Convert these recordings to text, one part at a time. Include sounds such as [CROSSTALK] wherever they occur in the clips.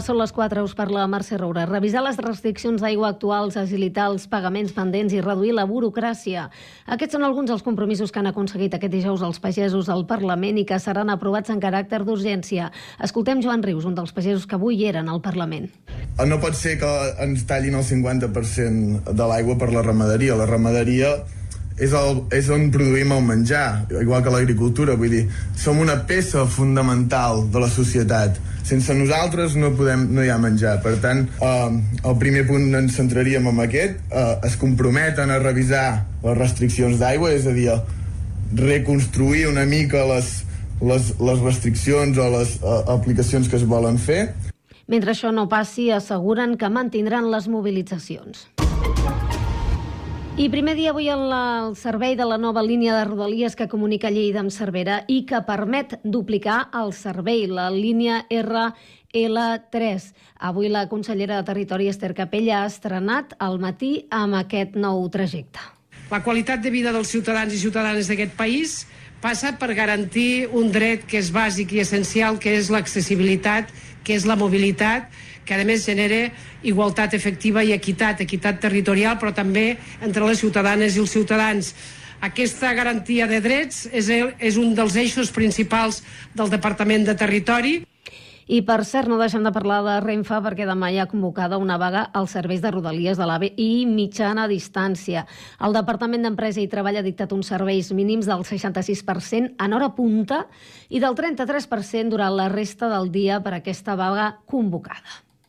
Són les 4, us parla Mercè Roura. Revisar les restriccions d'aigua actuals, agilitar els pagaments pendents i reduir la burocràcia. Aquests són alguns dels compromisos que han aconseguit aquest dijous els pagesos al Parlament i que seran aprovats en caràcter d'urgència. Escoltem Joan Rius, un dels pagesos que avui eren al Parlament. No pot ser que ens tallin el 50% de l'aigua per la ramaderia. La ramaderia és, el, és on produïm el menjar, igual que l'agricultura, vull dir, som una peça fundamental de la societat. Sense nosaltres no, podem, no hi ha menjar. Per tant, eh, el primer punt ens centraríem en aquest, eh, es comprometen a revisar les restriccions d'aigua, és a dir, reconstruir una mica les, les, les restriccions o les uh, aplicacions que es volen fer. Mentre això no passi, asseguren que mantindran les mobilitzacions. I primer dia avui el, servei de la nova línia de Rodalies que comunica Lleida amb Cervera i que permet duplicar el servei, la línia RL3. Avui la consellera de Territori Esther Capella ha estrenat al matí amb aquest nou trajecte. La qualitat de vida dels ciutadans i ciutadanes d'aquest país passa per garantir un dret que és bàsic i essencial, que és l'accessibilitat, que és la mobilitat, que a més genera igualtat efectiva i equitat, equitat territorial, però també entre les ciutadanes i els ciutadans. Aquesta garantia de drets és, el, és un dels eixos principals del Departament de Territori. I per cert, no deixem de parlar de Renfa perquè demà hi ha convocada una vaga als serveis de rodalies de l'AVE i mitjana distància. El Departament d'Empresa i Treball ha dictat uns serveis mínims del 66% en hora punta i del 33% durant la resta del dia per aquesta vaga convocada.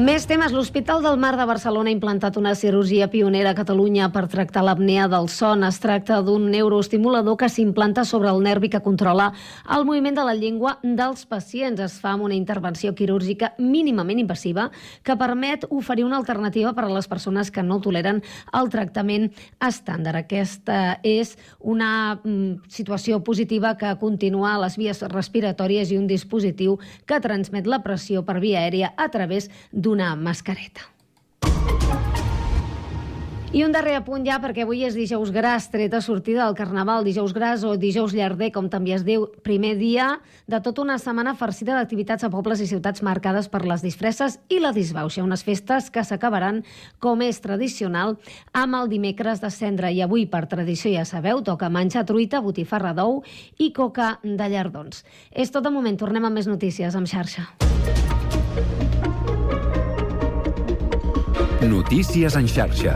Més temes. L'Hospital del Mar de Barcelona ha implantat una cirurgia pionera a Catalunya per tractar l'apnea del son. Es tracta d'un neuroestimulador que s'implanta sobre el nervi que controla el moviment de la llengua dels pacients. Es fa amb una intervenció quirúrgica mínimament invasiva que permet oferir una alternativa per a les persones que no toleren el tractament estàndard. Aquesta és una mm, situació positiva que continua a les vies respiratòries i un dispositiu que transmet la pressió per via aèria a través d'una mascareta. I un darrer apunt ja, perquè avui és dijous gras, treta sortida del Carnaval, dijous gras o dijous llarder, com també es diu, primer dia de tota una setmana farcida d'activitats a pobles i ciutats marcades per les disfresses i la disbauxa, unes festes que s'acabaran, com és tradicional, amb el dimecres de cendre. I avui, per tradició, ja sabeu, toca menjar truita, botifarra d'ou i coca de llardons. És tot de moment, tornem amb més notícies amb xarxa. Notícies en xarxa.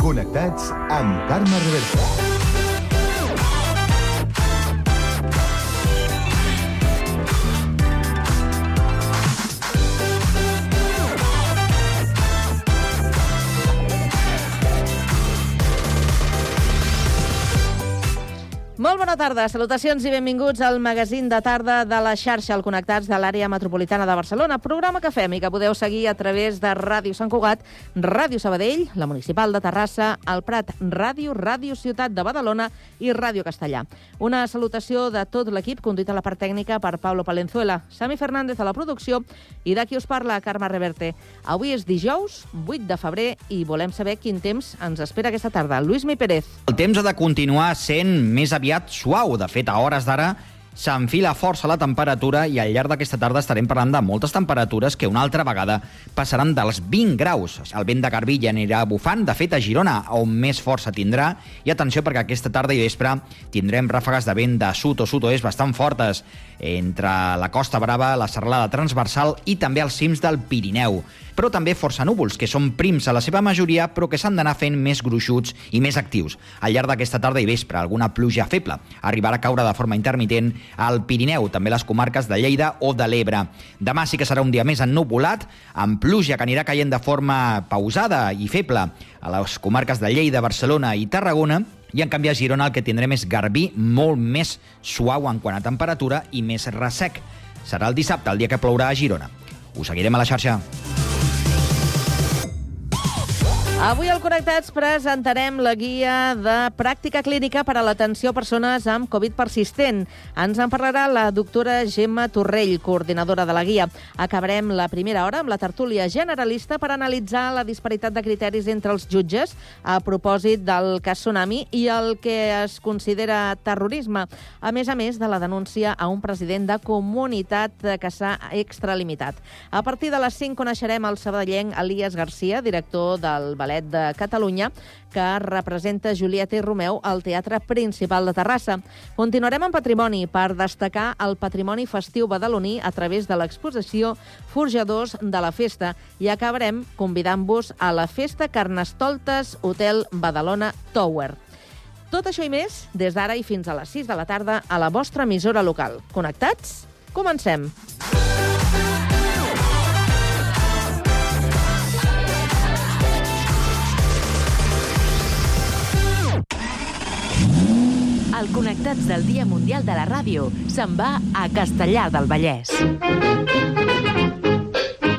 Connectats amb Carme Reversa. Molt bona tarda, salutacions i benvinguts al magazín de tarda de la xarxa al Connectats de l'àrea metropolitana de Barcelona, programa que fem i que podeu seguir a través de Ràdio Sant Cugat, Ràdio Sabadell, la Municipal de Terrassa, el Prat Ràdio, Ràdio Ciutat de Badalona i Ràdio Castellà. Una salutació de tot l'equip, conduït a la part tècnica per Pablo Palenzuela, Sami Fernández a la producció i de qui us parla, Carme Reverte. Avui és dijous, 8 de febrer, i volem saber quin temps ens espera aquesta tarda. Lluís Mi Pérez. El temps ha de continuar sent més aviat aviat suau. De fet, a hores d'ara s'enfila força la temperatura i al llarg d'aquesta tarda estarem parlant de moltes temperatures que una altra vegada passaran dels 20 graus. El vent de Garbí ja anirà bufant, de fet a Girona, on més força tindrà, i atenció perquè aquesta tarda i vespre tindrem ràfegues de vent de sud o sud-oest bastant fortes entre la Costa Brava, la serralada transversal i també els cims del Pirineu però també força núvols, que són prims a la seva majoria, però que s'han d'anar fent més gruixuts i més actius. Al llarg d'aquesta tarda i vespre, alguna pluja feble arribarà a caure de forma intermitent al Pirineu, també les comarques de Lleida o de l'Ebre. Demà sí que serà un dia més ennubulat, amb pluja que anirà caient de forma pausada i feble a les comarques de Lleida, Barcelona i Tarragona, i en canvi a Girona el que tindrem és garbí molt més suau en quant a temperatura i més ressec. Serà el dissabte, el dia que plourà a Girona. Us seguirem a la xarxa. Avui al Connectats presentarem la guia de pràctica clínica per a l'atenció a persones amb Covid persistent. Ens en parlarà la doctora Gemma Torrell, coordinadora de la guia. Acabarem la primera hora amb la tertúlia generalista per analitzar la disparitat de criteris entre els jutges a propòsit del cas Tsunami i el que es considera terrorisme, a més a més de la denúncia a un president de comunitat que s'ha extralimitat. A partir de les 5 coneixerem el sabadellenc Elias Garcia, director del Ballet Ballet de Catalunya, que representa Julieta i Romeu al Teatre Principal de Terrassa. Continuarem amb patrimoni per destacar el patrimoni festiu badaloní a través de l'exposició Forjadors de la Festa i acabarem convidant-vos a la Festa Carnestoltes Hotel Badalona Tower. Tot això i més des d'ara i fins a les 6 de la tarda a la vostra emissora local. Connectats? Comencem! El Connectats del Dia Mundial de la Ràdio se'n va a Castellar del Vallès.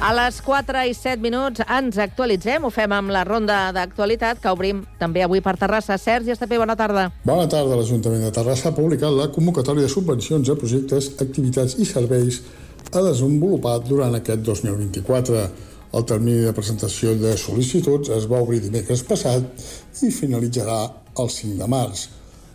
A les 4 i 7 minuts ens actualitzem, ho fem amb la ronda d'actualitat que obrim també avui per Terrassa. Sergi Estapé, bona tarda. Bona tarda. L'Ajuntament de Terrassa ha publicat la convocatòria de subvencions a projectes, activitats i serveis a desenvolupar durant aquest 2024. El termini de presentació de sol·licituds es va obrir dimecres passat i finalitzarà el 5 de març.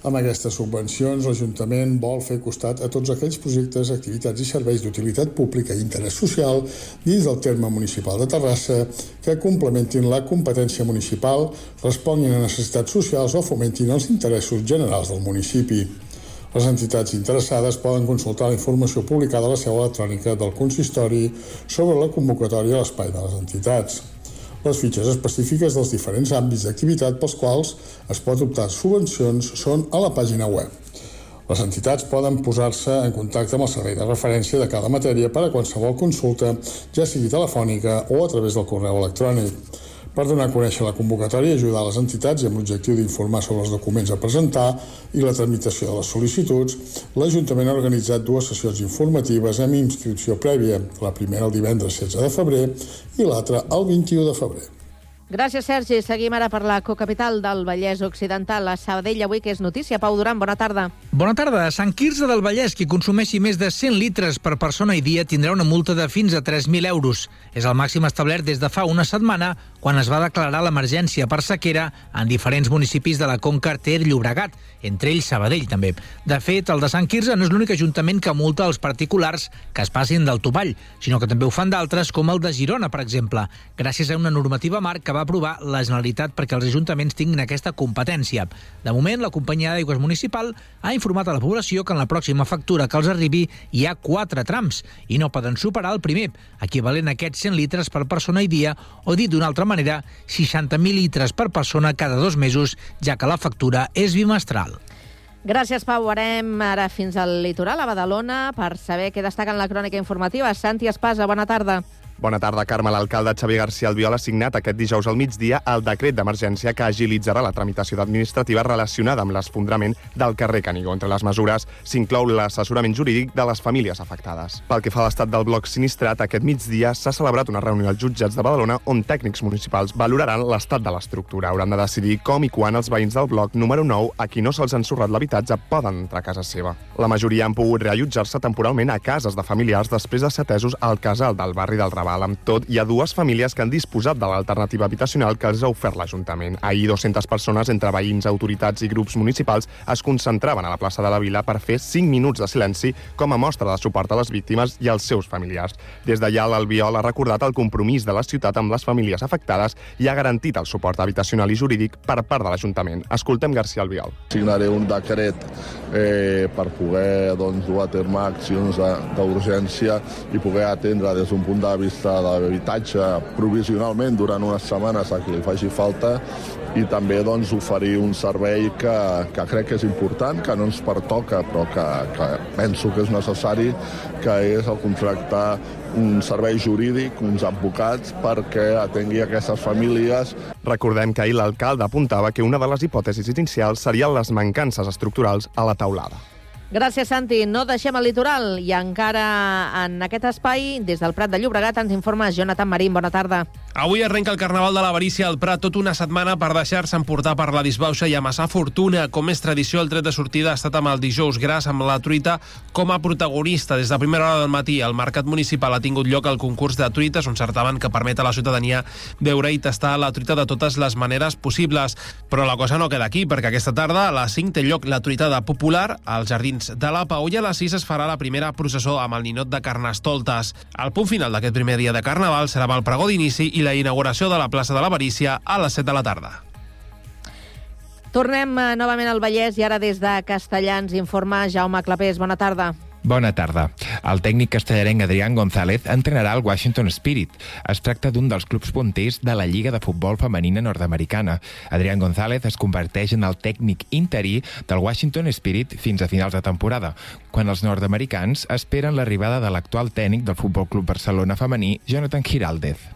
Amb aquestes subvencions, l'Ajuntament vol fer costat a tots aquells projectes, activitats i serveis d'utilitat pública i interès social dins del terme municipal de Terrassa que complementin la competència municipal, responguin a necessitats socials o fomentin els interessos generals del municipi. Les entitats interessades poden consultar la informació publicada a la seu electrònica del consistori sobre la convocatòria a l'espai de les entitats. Les fitxes específiques dels diferents àmbits d'activitat pels quals es pot optar subvencions són a la pàgina web. Les entitats poden posar-se en contacte amb el servei de referència de cada matèria per a qualsevol consulta, ja sigui telefònica o a través del correu electrònic. Per donar a conèixer la convocatòria i ajudar les entitats i amb l'objectiu d'informar sobre els documents a presentar i la tramitació de les sol·licituds, l'Ajuntament ha organitzat dues sessions informatives amb inscripció prèvia, la primera el divendres 16 de febrer i l'altra el 21 de febrer. Gràcies, Sergi. Seguim ara per la cocapital del Vallès Occidental, la Sabadell, avui que és notícia. Pau Duran, bona tarda. Bona tarda. A Sant Quirze del Vallès, qui consumeixi més de 100 litres per persona i dia tindrà una multa de fins a 3.000 euros. És el màxim establert des de fa una setmana, quan es va declarar l'emergència per sequera en diferents municipis de la Conca Ter Llobregat, entre ells Sabadell també. De fet, el de Sant Quirze no és l'únic ajuntament que multa els particulars que es passin del topall, sinó que també ho fan d'altres, com el de Girona, per exemple, gràcies a una normativa marc que va aprovar la Generalitat perquè els ajuntaments tinguin aquesta competència. De moment, la companyia d'aigües municipal ha informat a la població que en la pròxima factura que els arribi hi ha quatre trams i no poden superar el primer, equivalent a aquests 100 litres per persona i dia, o dit d'una altra manera, 60.000 litres per persona cada dos mesos, ja que la factura és bimestral. Gràcies, Pau. Anem ara fins al litoral, a Badalona, per saber què destaca en la crònica informativa. Santi Espasa, bona tarda. Bona tarda, Carme. L'alcalde Xavier García Albiol ha signat aquest dijous al migdia el decret d'emergència que agilitzarà la tramitació administrativa relacionada amb l'esfondrament del carrer Canigó. Entre les mesures s'inclou l'assessorament jurídic de les famílies afectades. Pel que fa a l'estat del bloc sinistrat, aquest migdia s'ha celebrat una reunió als jutjats de Badalona on tècnics municipals valoraran l'estat de l'estructura. Hauran de decidir com i quan els veïns del bloc número 9, a qui no se'ls ha ensorrat l'habitatge, poden entrar a casa seva. La majoria han pogut reallotjar-se temporalment a cases de familiars després de ser atesos al casal del barri del Raval. Amb tot, hi ha dues famílies que han disposat de l'alternativa habitacional que els ha ofert l'Ajuntament. Ahir, 200 persones, entre veïns, autoritats i grups municipals, es concentraven a la plaça de la Vila per fer 5 minuts de silenci com a mostra de suport a les víctimes i als seus familiars. Des d'allà, l'Albiol ha recordat el compromís de la ciutat amb les famílies afectades i ha garantit el suport habitacional i jurídic per part de l'Ajuntament. Escoltem García Albiol. Signaré un decret eh, per poder doncs, dur a terme accions d'urgència i poder atendre des d'un punt de vista de l'habitatge provisionalment durant unes setmanes a qui li faci falta i també doncs, oferir un servei que, que crec que és important, que no ens pertoca, però que, que penso que és necessari, que és el contractar un servei jurídic, uns advocats, perquè atengui aquestes famílies Recordem que ahir l'alcalde apuntava que una de les hipòtesis inicials serien les mancances estructurals a la taulada. Gràcies, Santi. No deixem el litoral i encara en aquest espai, des del Prat de Llobregat, ens informa Jonathan Marín. Bona tarda. Avui arrenca el Carnaval de l'Avarícia al Prat tot una setmana per deixar-se emportar per la disbauxa i amassar fortuna. Com és tradició, el tret de sortida ha estat amb el dijous gras, amb la truita com a protagonista. Des de primera hora del matí, al Mercat Municipal ha tingut lloc el concurs de truites, un certamen que permet a la ciutadania veure i tastar la truita de totes les maneres possibles. Però la cosa no queda aquí, perquè aquesta tarda a les 5 té lloc la truitada popular als Jardins de la Pau i a les 6 es farà la primera processó amb el ninot de Carnestoltes. El punt final d'aquest primer dia de Carnaval serà amb el pregó d'inici i la inauguració de la plaça de l'Avarícia a les 7 de la tarda. Tornem eh, novament al Vallès i ara des de Castellà ens informa Jaume Clapés. Bona tarda. Bona tarda. El tècnic castellarenc Adrián González entrenarà el Washington Spirit. Es tracta d'un dels clubs punters de la Lliga de Futbol Femenina Nord-Americana. Adrián González es converteix en el tècnic interí del Washington Spirit fins a finals de temporada, quan els nord-americans esperen l'arribada de l'actual tècnic del Futbol Club Barcelona femení, Jonathan Giraldez.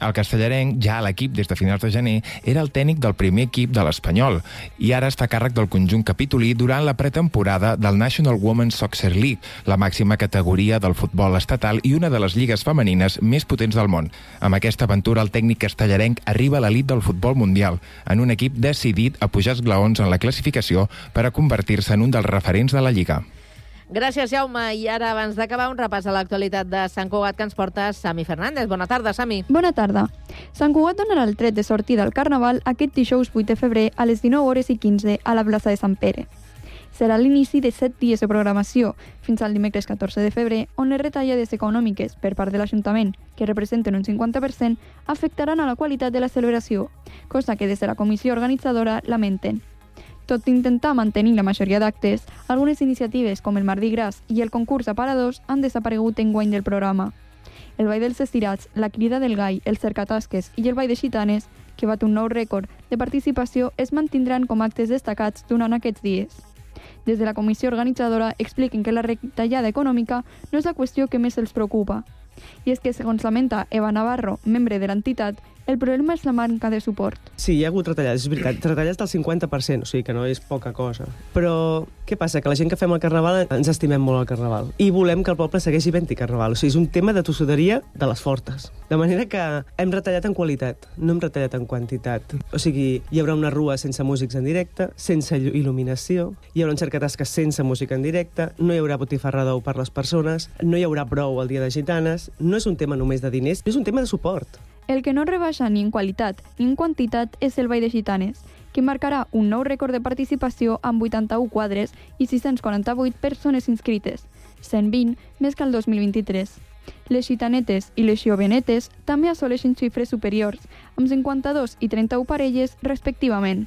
El castellarenc, ja a l'equip des de finals de gener, era el tècnic del primer equip de l'Espanyol i ara està a càrrec del conjunt capitolí durant la pretemporada del National Women's Soccer League, la màxima categoria del futbol estatal i una de les lligues femenines més potents del món. Amb aquesta aventura, el tècnic castellarenc arriba a l'elit del futbol mundial, en un equip decidit a pujar esglaons en la classificació per a convertir-se en un dels referents de la Lliga. Gràcies, Jaume. I ara, abans d'acabar, un repàs a l'actualitat de Sant Cugat que ens porta Sami Fernández. Bona tarda, Sami. Bona tarda. Sant Cugat donarà el tret de sortida al Carnaval aquest dijous 8 de febrer a les 19 hores i 15 a la plaça de Sant Pere. Serà l'inici de 7 dies de programació fins al dimecres 14 de febrer, on les retallades econòmiques per part de l'Ajuntament, que representen un 50%, afectaran a la qualitat de la celebració, cosa que des de la comissió organitzadora lamenten. Tot intentar mantenir la majoria d'actes, algunes iniciatives com el Mardi Gras i el concurs a han desaparegut en guany del programa. El ball dels estirats, la crida del gai, els cercatasques i el ball de xitanes, que bat un nou rècord de participació, es mantindran com actes destacats durant aquests dies. Des de la comissió organitzadora expliquen que la retallada econòmica no és la qüestió que més els preocupa. I és que, segons lamenta Eva Navarro, membre de l'entitat, el problema és la manca de suport. Sí, hi ha hagut retallades, és veritat. Retallades del 50%, o sigui que no és poca cosa. Però què passa? Que la gent que fem el Carnaval ens estimem molt el Carnaval. I volem que el poble segueixi fent Carnaval. O sigui, és un tema de tossuderia de les fortes. De manera que hem retallat en qualitat, no hem retallat en quantitat. O sigui, hi haurà una rua sense músics en directe, sense il·luminació, hi haurà un cercatasques sense música en directe, no hi haurà botifarra d'ou per les persones, no hi haurà brou el dia de gitanes, no és un tema només de diners, és un tema de suport. El que no rebaixa ni en qualitat ni en quantitat és el Ball de Gitanes, que marcarà un nou rècord de participació amb 81 quadres i 648 persones inscrites, 120 més que el 2023. Les xitanetes i les xiovenetes també assoleixen xifres superiors, amb 52 i 31 parelles respectivament.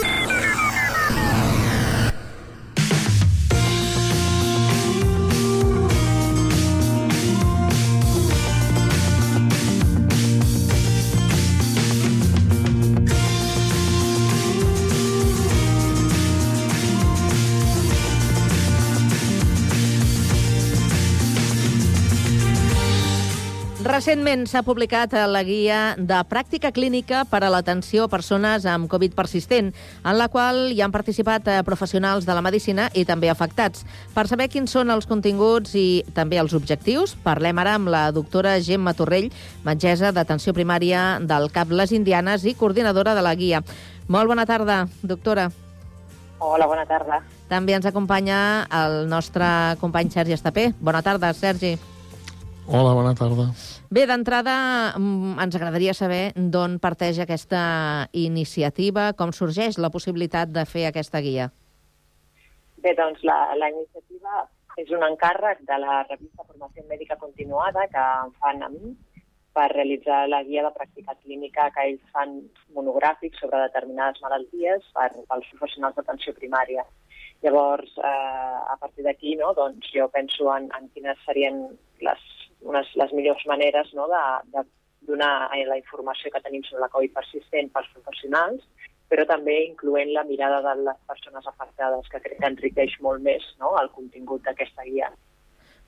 Recentment s'ha publicat la guia de pràctica clínica per a l'atenció a persones amb Covid persistent, en la qual hi han participat eh, professionals de la medicina i també afectats. Per saber quins són els continguts i també els objectius, parlem ara amb la doctora Gemma Torrell, metgessa d'atenció primària del CAP Les Indianes i coordinadora de la guia. Molt bona tarda, doctora. Hola, bona tarda. També ens acompanya el nostre company Sergi Estapé. Bona tarda, Sergi. Hola, bona tarda. Bé, d'entrada mm, ens agradaria saber d'on parteix aquesta iniciativa, com sorgeix la possibilitat de fer aquesta guia. Bé, doncs la, la iniciativa és un encàrrec de la revista Formació Mèdica Continuada que fan a mi per realitzar la guia de pràctica clínica que ells fan monogràfics sobre determinades malalties per, pels professionals d'atenció primària. Llavors, eh, a partir d'aquí, no, doncs jo penso en, en quines serien les unes, les millors maneres no, de, de donar la informació que tenim sobre la Covid persistent pels professionals, però també incloent la mirada de les persones afectades, que crec que enriqueix molt més no, el contingut d'aquesta guia.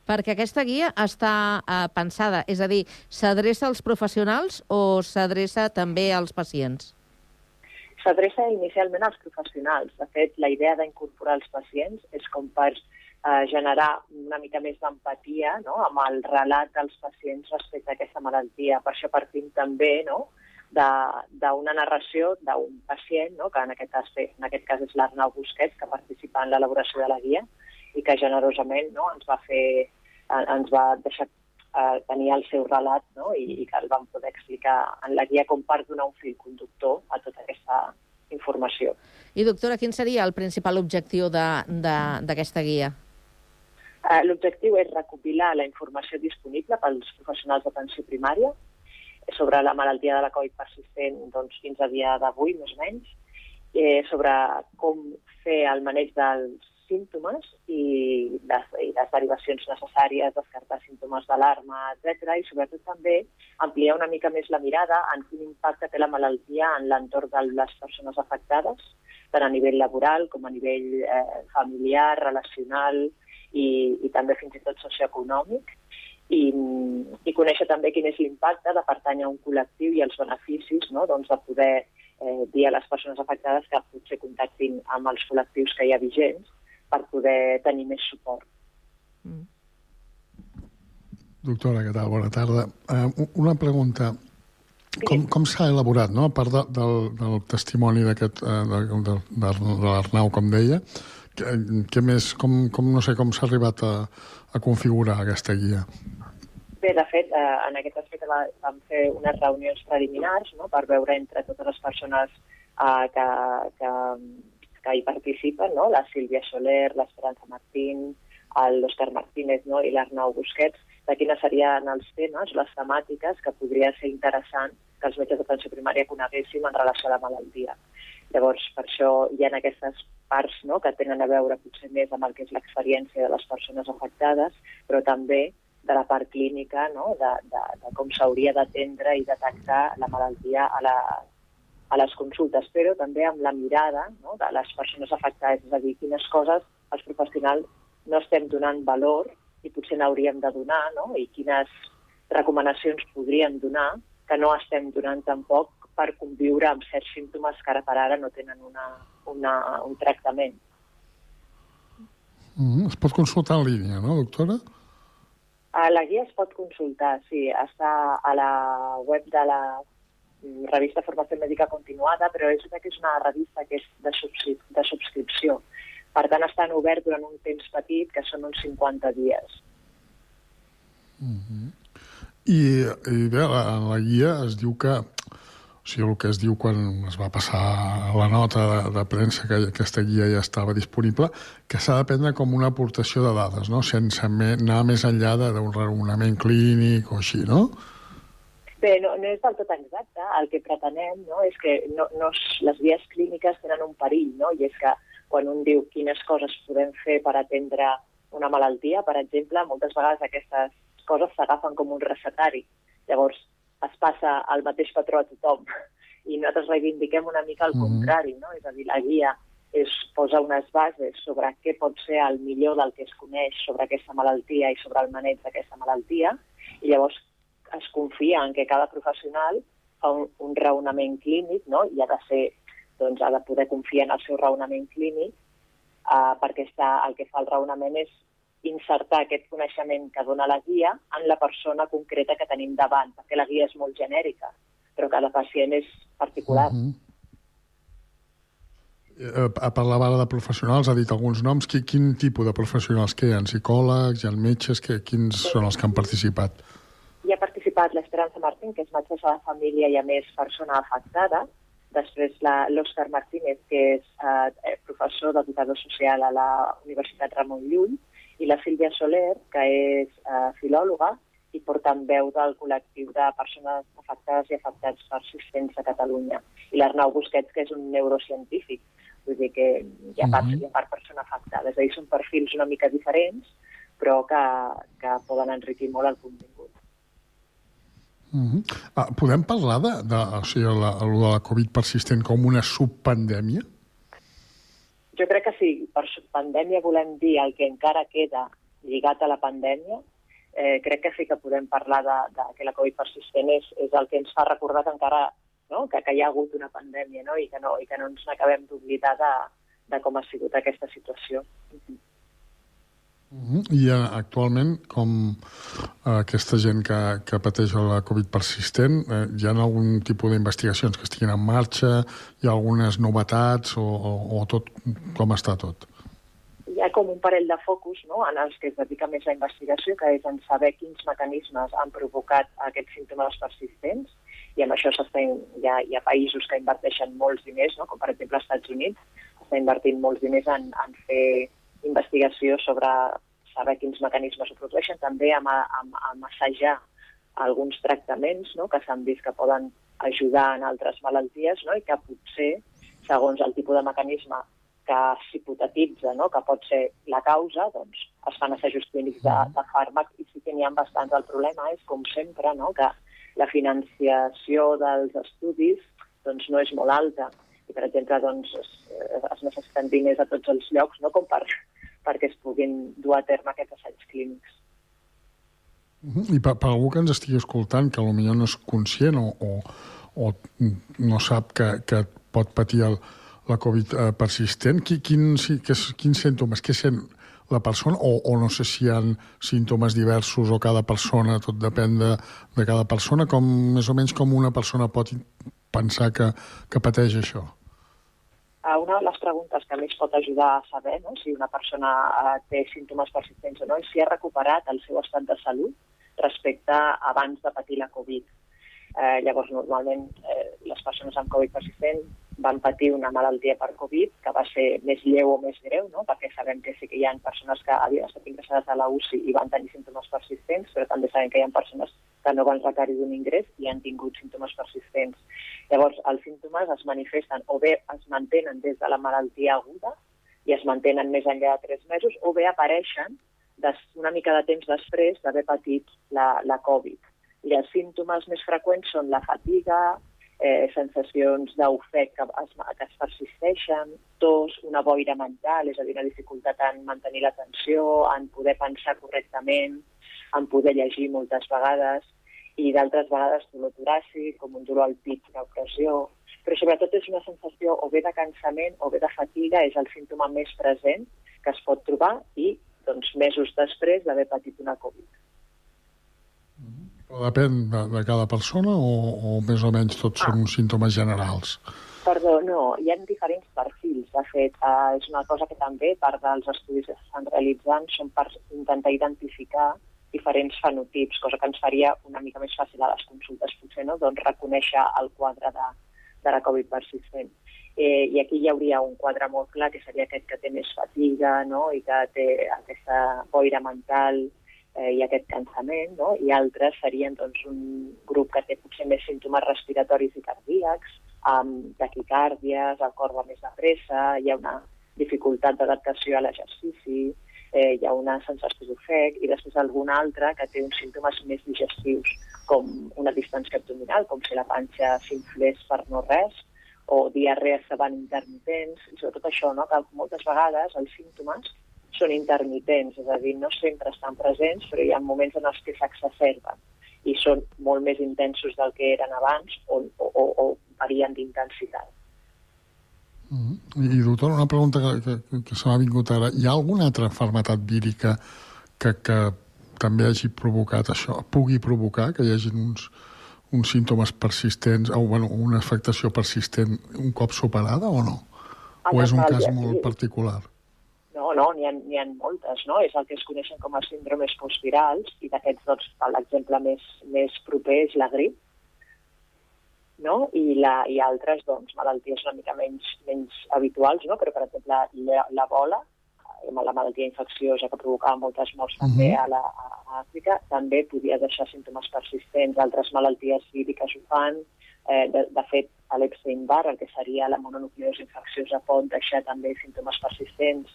Perquè aquesta guia està eh, pensada, és a dir, s'adreça als professionals o s'adreça també als pacients? S'adreça inicialment als professionals. De fet, la idea d'incorporar els pacients és com per eh, generar una mica més d'empatia no? amb el relat dels pacients respecte a aquesta malaltia. Per això partim també no? d'una narració d'un pacient, no? que en aquest, aspecte, en aquest cas és l'Arnau Busquets, que participa en l'elaboració de la guia i que generosament no? ens va fer ens va deixar eh, tenir el seu relat no? I, i que el vam poder explicar en la guia com part donar un fil conductor a tota aquesta informació. I, doctora, quin seria el principal objectiu d'aquesta guia? Eh, l'objectiu és recopilar la informació disponible pels professionals d'atenció primària sobre la malaltia de la Covid persistent doncs, fins a dia d'avui, més o menys, eh, sobre com fer el maneig dels símptomes i les, i les derivacions necessàries, descartar símptomes d'alarma, etc. I sobretot també ampliar una mica més la mirada en quin impacte té la malaltia en l'entorn de les persones afectades, tant a nivell laboral com a nivell eh, familiar, relacional, i, i també fins i tot socioeconòmic, i, i conèixer també quin és l'impacte de pertànyer a un col·lectiu i els beneficis no? doncs de poder eh, dir a les persones afectades que potser contactin amb els col·lectius que hi ha vigents per poder tenir més suport. Mm. Doctora, què tal? Bona tarda. Uh, una pregunta. Com, com s'ha elaborat, no? a part de, del, del testimoni d'aquest uh, de, de, de, de l'Arnau, com deia, què, què més, com, com, no sé com s'ha arribat a, a configurar aquesta guia? Bé, de fet, eh, en aquest aspecte vam fer unes reunions preliminars no?, per veure entre totes les persones eh, que, que, que hi participen, no? la Sílvia Soler, l'Esperança Martín, l'Òscar Martínez no? i l'Arnau Busquets, de quines serien els temes, les temàtiques que podria ser interessant que els metges d'atenció primària coneguéssim en relació a la malaltia. Llavors, per això hi ha aquestes parts no, que tenen a veure potser més amb el que és l'experiència de les persones afectades, però també de la part clínica, no, de, de, de com s'hauria d'atendre i detectar la malaltia a, la, a les consultes, però també amb la mirada no, de les persones afectades, és a dir, quines coses els professionals no estem donant valor i potser n'hauríem de donar, no? i quines recomanacions podríem donar que no estem donant tampoc per conviure amb certs símptomes que ara per ara no tenen una, una, un tractament. Mm, es pot consultar en línia, no, doctora? A la guia es pot consultar, sí. Està a la web de la revista Formació Mèdica Continuada, però és una, que és una revista que és de, subscri de subscripció. Per tant, estan obert durant un temps petit, que són uns 50 dies. Mm -hmm. I, i bé, en la guia es diu que o sigui, el que es diu quan es va passar la nota de, de premsa que aquesta guia ja estava disponible, que s'ha de prendre com una aportació de dades, no? sense anar més enllà d'un raonament clínic o així, no? Bé, no, no és del tot exacte. El que pretenem no, és que no, no, les vies clíniques tenen un perill, no? i és que quan un diu quines coses podem fer per atendre una malaltia, per exemple, moltes vegades aquestes coses s'agafen com un recetari. Llavors, es passa el mateix patró a tothom [LAUGHS] i nosaltres reivindiquem una mica el mm -hmm. contrari, no? És a dir, la guia és posar unes bases sobre què pot ser el millor del que es coneix sobre aquesta malaltia i sobre el maneig d'aquesta malaltia, i llavors es confia en que cada professional fa un, un raonament clínic, no? i ha de ser, doncs, ha de poder confiar en el seu raonament clínic, uh, perquè està, el que fa el raonament és insertar aquest coneixement que dona la guia en la persona concreta que tenim davant, perquè la guia és molt genèrica, però cada pacient és particular. Mm -hmm. Eh, parlava ara de professionals, ha dit alguns noms. Qui, quin tipus de professionals que hi ha? Psicòlegs, hi ha metges? Que, quins sí. són els que han participat? Hi ha participat l'Esperança Martín, que és metgessa de família i a més persona afectada. Després l'Òscar Martínez, que és eh, eh, professor d'educador social a la Universitat Ramon Llull, i la Sílvia Soler, que és eh, filòloga i portant veu del col·lectiu de persones afectades i afectats persistents a Catalunya. I l'Arnau Busquets, que és un neurocientífic Vull dir que hi ha part, -huh. hi ha part persona afectada. És a dir, són perfils una mica diferents, però que, que poden enriquir molt el contingut. Uh -huh. ah, podem parlar de, de, o sigui, la, de la Covid persistent com una subpandèmia? Jo crec que sí. Per subpandèmia volem dir el que encara queda lligat a la pandèmia. Eh, crec que sí que podem parlar de, de que la Covid persistent és, és el que ens fa recordar que encara no? que, que hi ha hagut una pandèmia no? I, que no, i que no ens n'acabem d'oblidar de, de com ha sigut aquesta situació. Uh -huh. I uh, actualment, com uh, aquesta gent que, que pateix la Covid persistent, uh, hi ha algun tipus d'investigacions que estiguin en marxa? Hi ha algunes novetats o, o, o tot, com està tot? Hi ha com un parell de focus no? en els que es dedica més la investigació, que és en saber quins mecanismes han provocat aquests símptomes persistents i amb això hi ha, hi ha països que inverteixen molts diners, no? com per exemple els Estats Units, està invertint molts diners en, en fer investigació sobre saber quins mecanismes ho produeixen, també amb, amb, amb assajar alguns tractaments no? que s'han vist que poden ajudar en altres malalties no? i que potser, segons el tipus de mecanisme que s'hipotetitza, no? que pot ser la causa, doncs es fan assajos clínics de, de fàrmac i sí que n'hi ha bastants. El problema és, com sempre, no? que la financiació dels estudis doncs, no és molt alta. I, per exemple, doncs, es, es necessiten diners a tots els llocs no? com per, perquè es puguin dur a terme aquests assaigs clínics. I per, per algú que ens estigui escoltant, que potser no és conscient o, o, o no sap que, que pot patir el, la Covid eh, persistent, qui, quins, quins símptomes, què sent, la persona o, o no sé si hi ha símptomes diversos o cada persona, tot depèn de, de cada persona, com més o menys com una persona pot pensar que, que pateix això? Una de les preguntes que més pot ajudar a saber no, si una persona eh, té símptomes persistents o no és si ha recuperat el seu estat de salut respecte abans de patir la Covid. Eh, llavors, normalment, eh, les persones amb Covid persistent van patir una malaltia per Covid que va ser més lleu o més greu, no? perquè sabem que sí que hi ha persones que havien estat ingressades a la UCI i van tenir símptomes persistents, però també sabem que hi ha persones que no van requerir d'un ingrés i han tingut símptomes persistents. Llavors, els símptomes es manifesten o bé es mantenen des de la malaltia aguda i es mantenen més enllà de tres mesos, o bé apareixen des, una mica de temps després d'haver patit la, la Covid. I els símptomes més freqüents són la fatiga, eh, sensacions d'ofec que, es, que es persisteixen, tos, una boira mental, és a dir, una dificultat en mantenir l'atenció, en poder pensar correctament, en poder llegir moltes vegades, i d'altres vegades dolor toràcic, com un dolor al pit, una opressió, però sobretot és una sensació o bé de cansament o bé de fatiga, és el símptoma més present que es pot trobar i doncs, mesos després d'haver patit una Covid. Depèn de, de cada persona o, o més o menys tots ah. són símptomes generals? Perdó, no, hi ha diferents perfils. De fet, eh, és una cosa que també part dels estudis que s'estan realitzant són per intentar identificar diferents fenotips, cosa que ens faria una mica més fàcil a les consultes, potser, no? doncs reconèixer el quadre de, de la Covid persistent. Eh, I aquí hi hauria un quadre molt clar, que seria aquest que té més fatiga no? i que té aquesta boira mental, eh, i aquest cansament, no? i altres serien doncs, un grup que té potser més símptomes respiratoris i cardíacs, amb taquicàrdies, el cor va més de pressa, hi ha una dificultat d'adaptació a l'exercici, eh, hi ha una sensació d'ofec, i després algun altre que té uns símptomes més digestius, com una distància abdominal, com si la panxa s'inflés per no res, o diarrees que van intermitents, i sobretot això, no? que moltes vegades els símptomes són intermitents, és a dir, no sempre estan presents, però hi ha moments en els que s'exacerben i són molt més intensos del que eren abans o, o, o, o varien d'intensitat. Mm -hmm. I, doctor, una pregunta que, que, que se m'ha vingut ara. Hi ha alguna altra malaltat vírica que, que també hagi provocat això, pugui provocar que hi hagi uns, uns símptomes persistents o bueno, una afectació persistent un cop superada o no? O és un cas molt particular? No, no, n'hi ha, ha moltes, no? És el que es coneixen com a síndromes postvirals i d'aquests, doncs, l'exemple més, més proper és la grip, no? I, la, i altres, doncs, malalties una mica menys, menys habituals, no? Però, per exemple, la, la bola, eh, la malaltia infecciosa que provocava moltes morts uh -huh. també a, la, a Àfrica, també podia deixar símptomes persistents. Altres malalties víriques ho fan. Eh, de, de fet, l'Epstein-Barr, el que seria la mononucleosi infecciosa, pot deixar també símptomes persistents.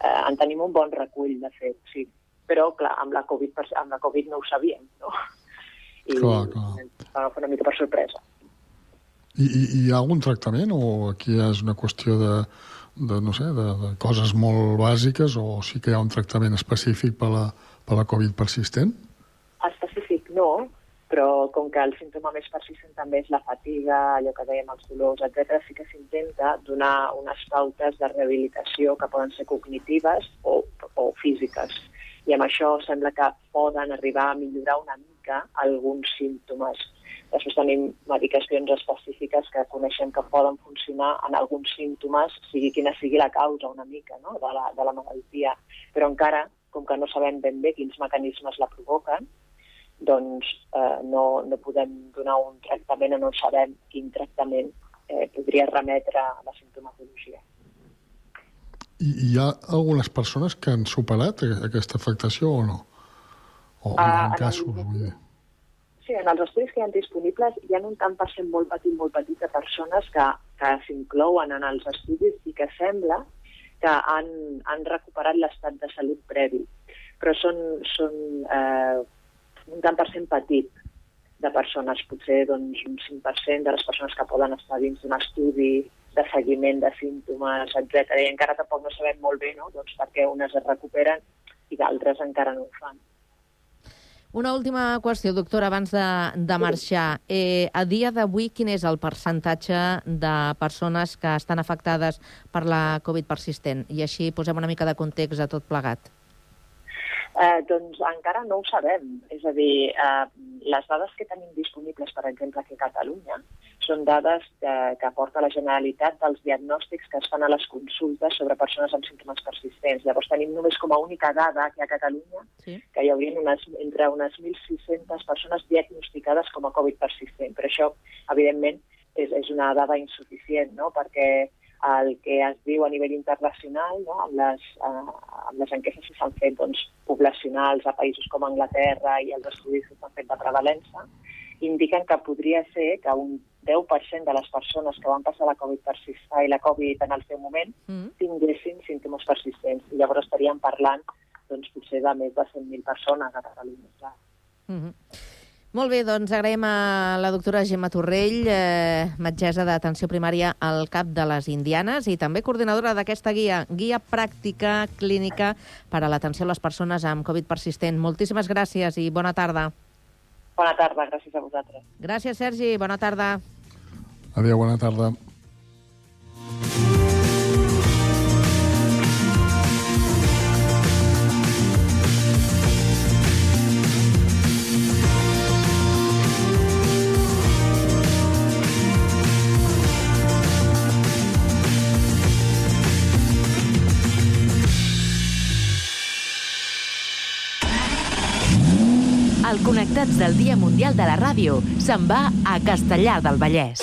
Eh, en tenim un bon recull, de fet, sí. Però, clar, amb la Covid, amb la COVID no ho sabíem, no? I clar, clar. va una mica per sorpresa. I, i, I hi ha algun tractament o aquí és una qüestió de, de no sé, de, de coses molt bàsiques o sí que hi ha un tractament específic per la, per la Covid persistent? Específic no, però com que el símptoma més persistent també és la fatiga, allò que dèiem, els dolors, etc., sí que s'intenta donar unes pautes de rehabilitació que poden ser cognitives o, o físiques. I amb això sembla que poden arribar a millorar una mica alguns símptomes Després tenim medicacions específiques que coneixem que poden funcionar en alguns símptomes, sigui quina sigui la causa una mica no? de, la, de la malaltia. Però encara, com que no sabem ben bé quins mecanismes la provoquen, doncs eh, no, no podem donar un tractament o no sabem quin tractament eh, podria remetre a la sintomatologia. I hi ha algunes persones que han superat aquesta afectació o no? O uh, en casos, vull dir sí, en els estudis que hi ha disponibles hi ha un tant per cent molt petit, molt petit de persones que, que s'inclouen en els estudis i que sembla que han, han recuperat l'estat de salut previ. Però són, són eh, un tant per cent petit de persones, potser doncs, un 5% de les persones que poden estar dins d'un estudi de seguiment de símptomes, etc. I encara tampoc no sabem molt bé no? doncs, per què unes es recuperen i d'altres encara no ho fan. Una última qüestió, doctora, abans de, de marxar. Eh, a dia d'avui, quin és el percentatge de persones que estan afectades per la Covid persistent? I així posem una mica de context a tot plegat. Eh, doncs encara no ho sabem. És a dir, eh, les dades que tenim disponibles, per exemple, aquí a Catalunya, són dades que, que aporta la Generalitat dels diagnòstics que es fan a les consultes sobre persones amb símptomes persistents. Llavors tenim només com a única dada que a Catalunya sí. que hi haurien unes, entre unes 1.600 persones diagnosticades com a Covid persistent. Però això, evidentment, és, és una dada insuficient, no? perquè el que es diu a nivell internacional, no? amb, les, uh, amb les enquestes que s'han fet doncs, poblacionals a països com Anglaterra i els estudis que s'han fet de prevalença, indiquen que podria ser que un 10% de les persones que van passar la Covid persistent i la Covid en el seu moment mm. tinguessin símptomes persistents. I llavors estaríem parlant doncs, potser de més de 100.000 persones a Catalunya. Mm -hmm. Molt bé, doncs agraïm a la doctora Gemma Torrell, eh, metgessa d'atenció primària al CAP de les Indianes i també coordinadora d'aquesta guia, guia pràctica clínica per a l'atenció a les persones amb Covid persistent. Moltíssimes gràcies i bona tarda. Bona tarda, gràcies a vosaltres. Gràcies, Sergi. Bona tarda. Adéu, bona tarda. El Connectats del Dia Mundial de la Ràdio se'n va a Castellar del Vallès.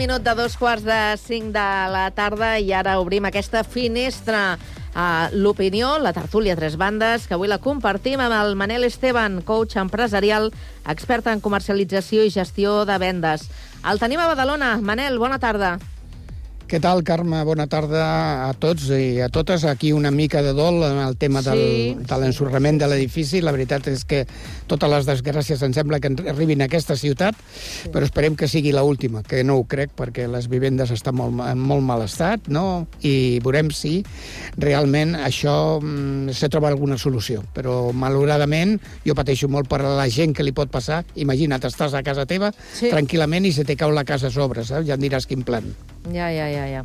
Minut de dos quarts de cinc de la tarda i ara obrim aquesta finestra a l'opinió, la tertúlia Tres Bandes, que avui la compartim amb el Manel Esteban, coach empresarial, expert en comercialització i gestió de vendes. El tenim a Badalona. Manel, bona tarda. Què tal, Carme? Bona tarda a tots i a totes. Aquí una mica de dol en el tema del, Sí. de l'ensorrament de l'edifici. La veritat és que totes les desgràcies em sembla que arribin a aquesta ciutat, però esperem que sigui la última, que no ho crec, perquè les vivendes estan molt, en molt mal estat, no? i veurem si realment això mm, se troba alguna solució. Però, malauradament, jo pateixo molt per la gent que li pot passar. Imagina't, estàs a casa teva Sí. tranquil·lament i se te cau la casa a sobre, saps? Ja em diràs quin plan. Ja, ja, ja, ja.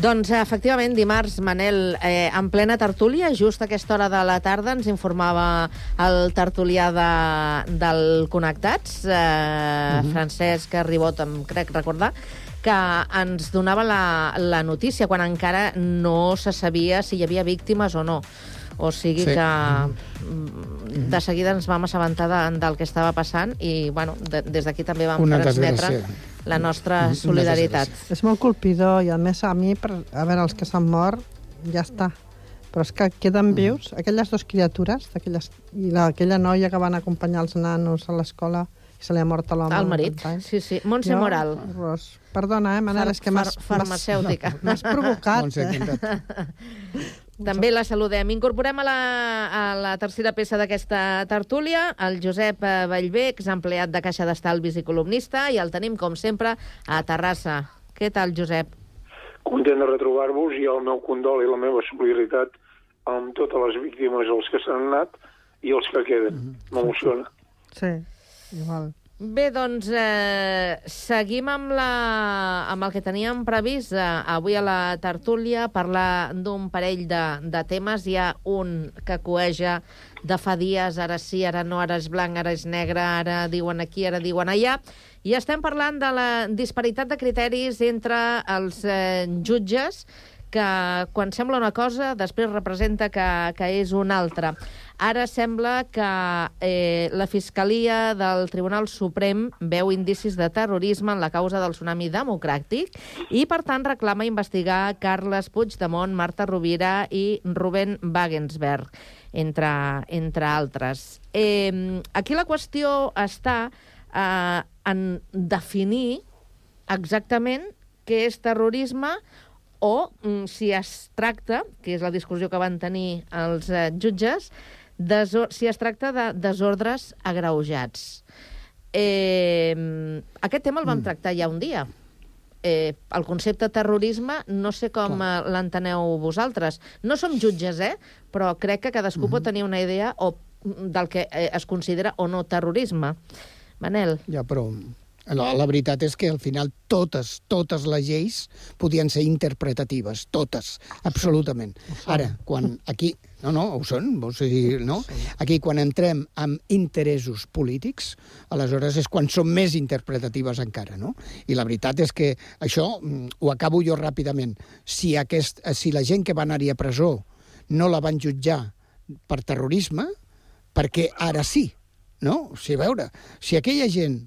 Doncs, efectivament, dimarts, Manel, eh, en plena tertúlia, just a aquesta hora de la tarda, ens informava el tertulià de, del Connectats, eh, Mhm. Francesc Ribot, em crec recordar, que ens donava la, la notícia quan encara no se sabia si hi havia víctimes o no. O sigui Sí. que mm, de seguida ens vam assabentar de, del que estava passant i, bueno, de, des d'aquí també vam Una transmetre la nostra solidaritat. És molt colpidor i a més a mi, per, a veure, els que s'han mort, ja està. Però és que Mm. queden vius aquelles dues criatures d'aquelles i la, aquella noia que van acompanyar els nanos a l'escola i se li ha mort a l'home. El marit, 30 anys. sí, sí. Montse Jo, Moral. Horrors. Perdona, eh, Manel, és que m'has... far- farmacèutica. M'has provocat. Montse, eh? [LAUGHS] També la saludem. Incorporem a la, a la tercera peça d'aquesta tertúlia el Josep eh, Vallvé, exempleat de Caixa d'Estalvis i columnista, i el tenim, com sempre, a Terrassa. Què tal, Josep? content de retrobar-vos i el meu condol i la meva solidaritat amb totes les víctimes, els que s'han anat i els que queden. M'emociona. Sí, igual. Bé, doncs eh, seguim amb, la, amb el que teníem previst eh, avui a la tertúlia, parlar d'un parell de, de temes. Hi ha un que coeja de fa dies, ara sí, ara no, ara és blanc, ara és negre, ara diuen aquí, ara diuen allà. I estem parlant de la disparitat de criteris entre els eh, jutges que quan sembla una cosa després representa que, que és una altra. Ara sembla que eh, la Fiscalia del Tribunal Suprem veu indicis de terrorisme en la causa del tsunami democràtic i, per tant, reclama investigar Carles Puigdemont, Marta Rovira i Ruben Wagensberg, entre, entre altres. Eh, aquí la qüestió està eh, en definir exactament què és terrorisme o mm, si es tracta, que és la discussió que van tenir els eh, jutges, si es tracta de desordres agreujats. Eh, aquest tema el vam mm. tractar ja un dia. Eh, el concepte terrorisme no sé com eh, l'enteneu vosaltres. No som jutges, eh? però crec que cadascú mm -hmm. pot tenir una idea o, del que eh, es considera o no terrorisme. Manel. Ja, però la, la veritat és que al final totes, totes les lleis podien ser interpretatives, totes, absolutament. Ara, quan aquí... No, no, ho són, o sigui, no? Aquí, quan entrem amb interessos polítics, aleshores és quan són més interpretatives encara, no? I la veritat és que això, mm, ho acabo jo ràpidament, si, aquest, si la gent que va anar-hi a presó no la van jutjar per terrorisme, perquè ara sí, no? O sigui, a veure, si aquella gent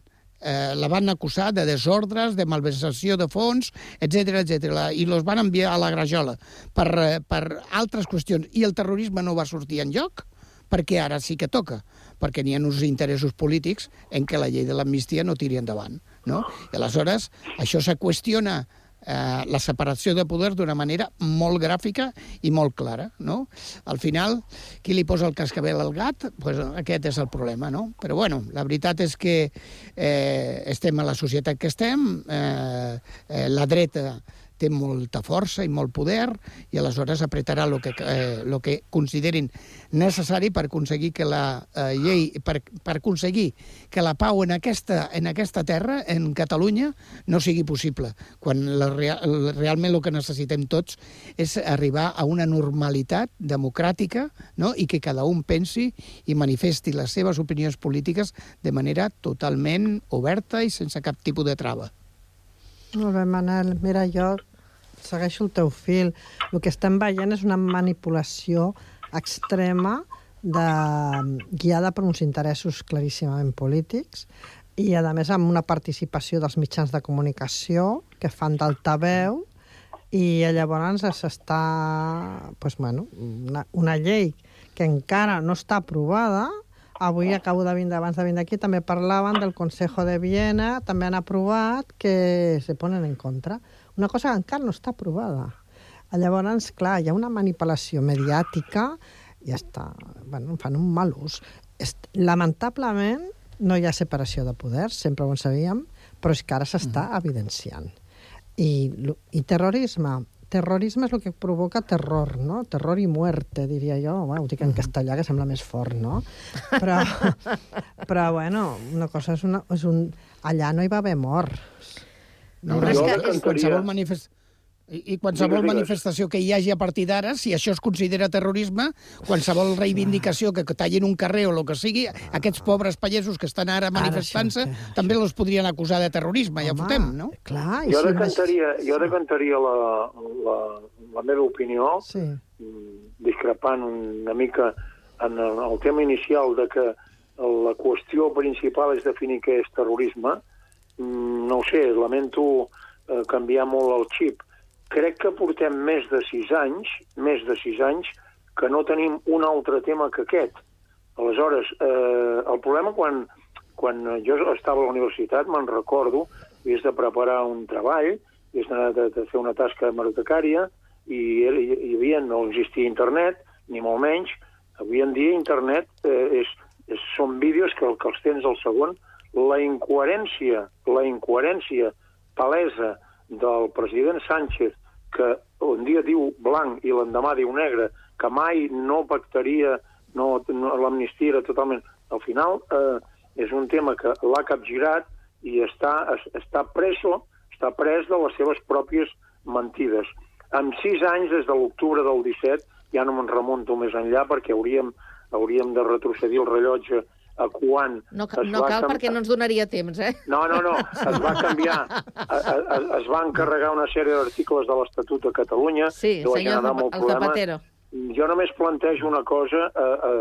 eh, la van acusar de desordres, de malversació de fons, etc etc. i los van enviar a la Grajola per, eh, per altres qüestions. I el terrorisme no va sortir en lloc, perquè ara sí que toca, perquè n'hi ha uns interessos polítics en què la llei de l'amnistia no tiri endavant. No? I aleshores això se qüestiona eh, la separació de poder d'una manera molt gràfica i molt clara. No? Al final, qui li posa el cascabel al gat? Pues aquest és el problema. No? Però bueno, la veritat és que eh, estem a la societat que estem, eh, eh, la dreta té molta força i molt poder i aleshores apretarà el que, eh, lo que considerin necessari per aconseguir que la eh, llei, per, per aconseguir que la pau en aquesta, en aquesta terra, en Catalunya, no sigui possible. Quan la, realment el que necessitem tots és arribar a una normalitat democràtica no? i que cada un pensi i manifesti les seves opinions polítiques de manera totalment oberta i sense cap tipus de trava. Molt bé, Manel. Mira, jo segueixo el teu fil. El que estem veient és una manipulació extrema de, guiada per uns interessos claríssimament polítics i, a més, amb una participació dels mitjans de comunicació que fan d'altaveu i llavors s'està... Pues, bueno, una, una llei que encara no està aprovada, avui acabo de vindre, abans de vindre aquí, també parlaven del Consejo de Viena, també han aprovat que se ponen en contra. Una cosa que encara no està aprovada. Llavors, clar, hi ha una manipulació mediàtica i ja està, bueno, fan un mal ús. Lamentablement, no hi ha separació de poders, sempre ho en sabíem, però és que ara s'està mm. evidenciant. I, I terrorisme, terrorisme és el que provoca terror, no? Terror i muerte, diria jo. Bueno, ho dic en castellà, que sembla més fort, no? Però, [LAUGHS] però bueno, una cosa és, una, és un... Allà no hi va haver morts. No, però és que és qualsevol manifest... I, i qualsevol digues, manifestació que hi hagi a partir d'ara, si això es considera terrorisme, qualsevol reivindicació que, tallin un carrer o el que sigui, aquests pobres pagesos que estan ara manifestant-se sí, sí. també els podrien acusar de terrorisme, Home, ja fotem, no? Clar, jo, si decantaria, jo decantaria la, la, la meva opinió, sí. discrepant una mica en el, el tema inicial de que la qüestió principal és definir què és terrorisme, Mm, no ho sé, lamento eh, canviar molt el xip. Crec que portem més de sis anys, més de sis anys, que no tenim un altre tema que aquest. Aleshores, eh, el problema quan, quan jo estava a la universitat, me'n recordo, havies de preparar un treball, havies de, de fer una tasca bibliotecària, i hi havia, no existia internet, ni molt menys. Avui en dia internet eh, és, és, són vídeos que, que els tens al segon la incoherència, la incoherència palesa del president Sánchez, que un dia diu blanc i l'endemà diu negre, que mai no pactaria, no, no l'amnistia totalment... Al final eh, és un tema que l'ha capgirat i està, està preso, està pres de les seves pròpies mentides. Amb sis anys, des de l'octubre del 17, ja no me'n remunto més enllà perquè hauríem, hauríem de retrocedir el rellotge quan... No, no cal perquè no ens donaria temps, eh? No, no, no, es va canviar, es, es va encarregar una sèrie d'articles de l'Estatut de Catalunya. Sí, senyor el Zapatero. Jo només plantejo una cosa a, a,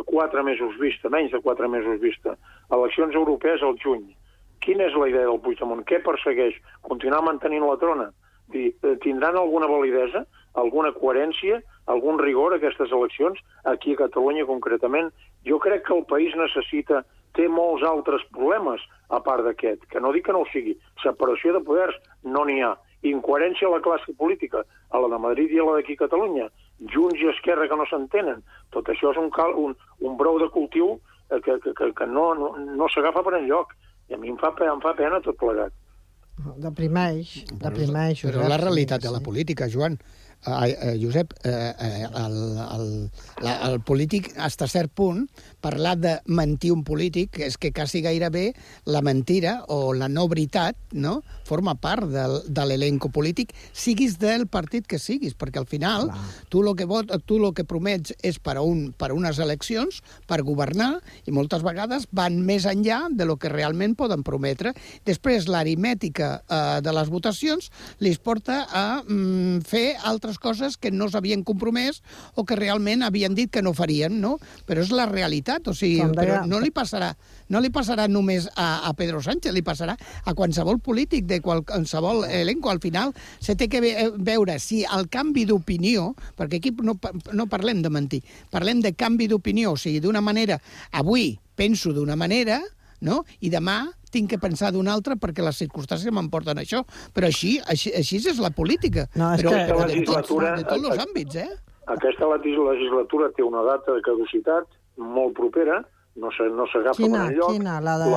a quatre mesos vista, menys de quatre mesos vista. Eleccions europees al juny. Quina és la idea del Puigdemont? Què persegueix? Continuar mantenint la trona? Eh, tindran alguna validesa, alguna coherència, algun rigor aquestes eleccions, aquí a Catalunya concretament? Jo crec que el país necessita, té molts altres problemes a part d'aquest, que no dic que no ho sigui. Separació de poders no n'hi ha. Incoherència a la classe política, a la de Madrid i a la d'aquí a Catalunya. Junts i Esquerra que no s'entenen. Tot això és un, cal, un, un brou de cultiu eh, que, que, que, que no, no, no s'agafa per enlloc. I a mi em fa, em fa pena tot plegat. Deprimeix, deprimeix. Però, però la realitat de la política, Joan, eh, eh, Josep, eh, eh, el, el, la, el polític, fins a cert punt, parlar de mentir un polític és que quasi gairebé la mentira o la no veritat no, forma part del, de l'elenco polític, siguis del partit que siguis, perquè al final Clar. tu el que vot, tu lo que promets és per a, un, per a unes eleccions, per governar, i moltes vegades van més enllà de lo que realment poden prometre. Després, l'aritmètica eh, de les votacions li porta a mm, fer altres coses que no s'havien compromès o que realment havien dit que no farien, no? Però és la realitat, o sigui, deia... però no li passarà no li passarà només a, a Pedro Sánchez, li passarà a qualsevol polític de qualsevol elenco. Al final se té que veure si el canvi d'opinió, perquè aquí no, no parlem de mentir, parlem de canvi d'opinió, o sigui, d'una manera, avui penso d'una manera, no? i demà tinc que pensar d'una altra perquè les circumstàncies m'emporten això. Però així, així, així és la política. No, és però, que... però de, tots, de tots els àmbits, eh? Aquesta legislatura té una data de caducitat molt propera, no se, no s'agafa per enlloc. Quina? La de,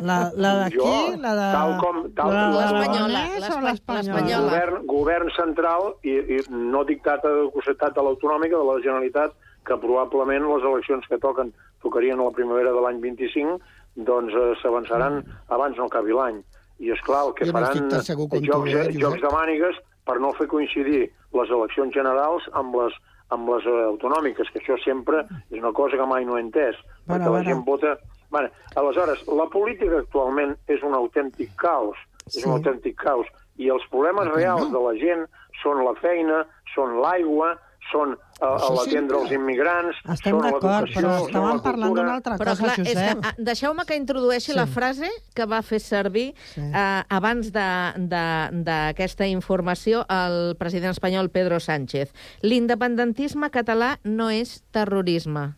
la, la [LAUGHS] d'aquí? La de... Tal com... Tal la, l'espanyola. L'espanyola. Govern, govern central i, i no dictat a costat de l'autonòmica de la Generalitat que probablement les eleccions que toquen tocarien a la primavera de l'any 25 doncs eh, s'avançaran mm. abans no acabi l'any. I és clar, el que jo faran jocs, tu, eh, jocs de mànigues per no fer coincidir les eleccions generals amb les amb les uh, autonòmiques, que això sempre és una cosa que mai no he entès, bueno, perquè la bueno. gent vota... Bueno, aleshores, la política actualment és un autèntic caos, sí. és un autèntic caos, i els problemes reals de la gent són la feina, són l'aigua, són l'atendre els immigrants, Estem d'acord, però estàvem parlant d'una altra però, cosa, clar, Josep. És que, Deixeu-me que introdueixi sí. la frase que va fer servir sí. eh, abans d'aquesta informació el president espanyol Pedro Sánchez. L'independentisme català no és terrorisme.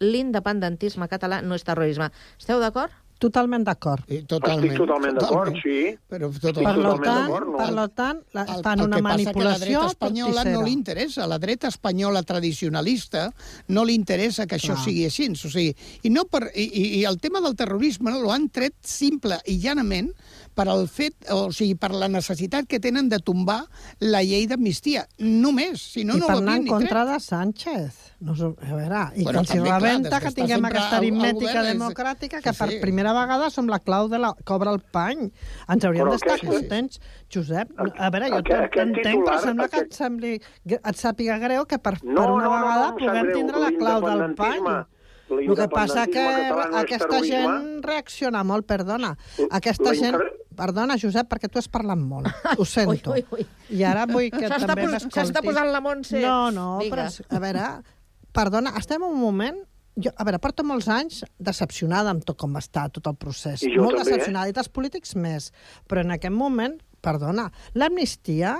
L'independentisme català no és terrorisme. Esteu d'acord? Totalment d'acord. Totalment. Estic totalment d'acord, sí. Però totalment. Per lo tant, no? per lo tant la, el, fan una manipulació que la dreta espanyola no li interessa. La dreta espanyola tradicionalista no li interessa que això Clar. sigui així. O sigui, i, no per, i, i el tema del terrorisme no, l'han tret simple i llanament per al fet, o sigui, per la necessitat que tenen de tombar la llei d'amnistia. Només, si no, I no per anar en contra de Sánchez. No, a veure, i bueno, que els rebenta que tinguem aquesta aritmètica democràtica que sí, per primera vegada som la clau de la cobra el pany. Ens hauríem d'estar contents. Josep, a veure, jo t'entenc, però sembla que et, sembli, et sàpiga greu que per, no, per una no, vegada no, no, puguem greu, tindre la clau del pany. El que passa que aquesta gent reacciona molt, perdona. Aquesta gent... Perdona, Josep, perquè tu has parlat molt. [LAUGHS] Ho sento. Ui, ui, ui. I ara vull que també m'escoltis. S'està posant la Montse. No, no, Vinga. però, a veure, perdona, estem en un moment jo, a veure, porto molts anys decepcionada amb tot com està tot el procés. I jo Molt també, decepcionada, eh? i els polítics més. Però en aquest moment, perdona, l'amnistia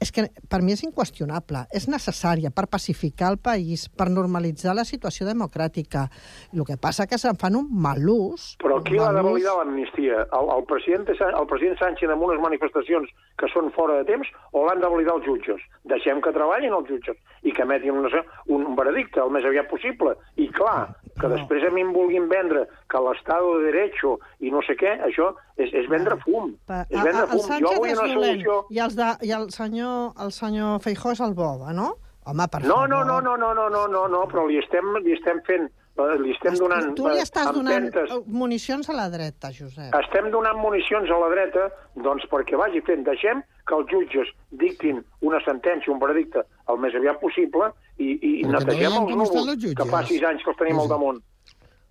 és que per mi és inqüestionable. És necessària per pacificar el país, per normalitzar la situació democràtica. El que passa que se'n fan un mal ús. Però qui l'ha de validar l'amnistia? El, el, president, el president Sánchez amb unes manifestacions que són fora de temps o l'han de validar els jutges? Deixem que treballin els jutges i que emetin una, un, un veredicte el més aviat possible. I clar, que després a mi em vulguin vendre que l'Estado de Derecho i no sé què, això és, és vendre fum. Pa- És vendre fum. Jo Sánchez vull una solució... i, els de, i el, senyor, senyor, el senyor Feijó és el boba, no? Home, per no, favor. No, no, no, no, no, no, no, no, però li estem, li estem fent eh, li estem Est donant... Tu li eh, estàs empentes. donant eh, municions a la dreta, Josep. Estem donant municions a la dreta, doncs perquè vagi fent. Deixem que els jutges dictin una sentència, un veredicte, el més aviat possible i, i però netegem no els núvols, que fa sis anys que els tenim al damunt.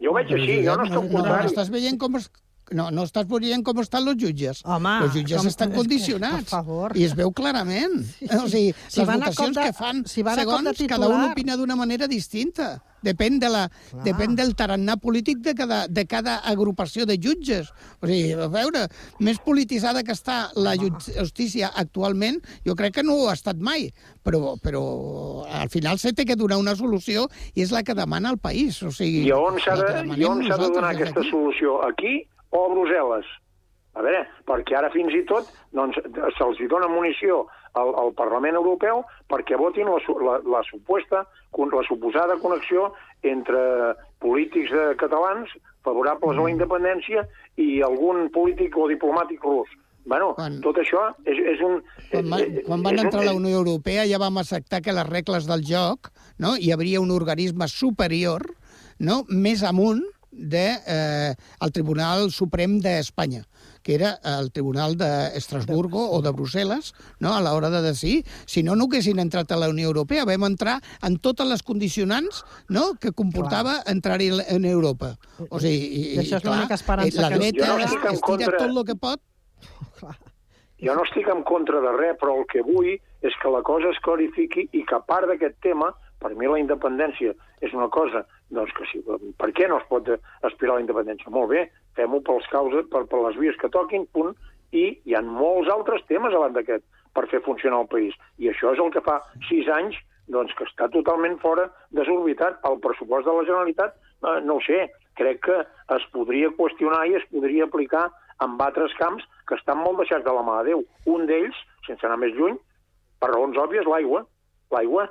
Jo ho veig així, jo no estic no, contrari. No, estàs veient com, es, no, no estàs veient com estan els jutges. Home, els jutges com- estan és que, condicionats. per favor. I es veu clarament. O sigui, Si les votacions de- que fan, si de segons, cada titular- un opina d'una manera distinta. Depèn, de la, depèn del tarannà polític de cada, de cada agrupació de jutges. O sigui, a veure, més polititzada que està la justícia actualment, jo crec que no ho ha estat mai. Però, però al final se té que donar una solució i és la que demana el país. O sigui, I on s'ha de, on s'ha de donar aquesta d'aquí. solució? Aquí o a Brussel·les? A veure, perquè ara fins i tot doncs, se'ls dona munició al, al Parlament Europeu perquè votin la, la, la suposta, la suposada connexió entre polítics eh, catalans favorables a la independència i algun polític o diplomàtic rus. Bueno, Quan- tot això és, és un... Quan, va, és- quan van és un- entrar a la Unió Europea ja vam acceptar que les regles del joc no, hi hauria un organisme superior no, més amunt de, eh, el Tribunal Suprem d'Espanya que era el Tribunal d'Estrasburgo o de Brussel·les, no? a l'hora de decidir. Si no, no haguessin entrat a la Unió Europea. Vam entrar en totes les condicionants no? que comportava entrar-hi en Europa. O sigui, i, I això és l'única esperança la que- dreta Jo no estira contra. tot el que pot [LAUGHS] Jo no estic en contra de res, però el que vull és que la cosa es clarifiqui i que a part d'aquest tema, per mi la independència és una cosa, doncs que sí, per què no es pot aspirar a la independència? Molt bé, fem-ho pels causes, per, per les vies que toquin, punt, i hi ha molts altres temes abans d'aquest per fer funcionar el país. I això és el que fa sis anys doncs, que està totalment fora desorbitat. El pressupost de la Generalitat, eh, no ho sé, crec que es podria qüestionar i es podria aplicar en altres camps que estan molt deixats de la mà de Déu. Un d'ells, sense anar més lluny, per raons òbvies, l'aigua. L'aigua.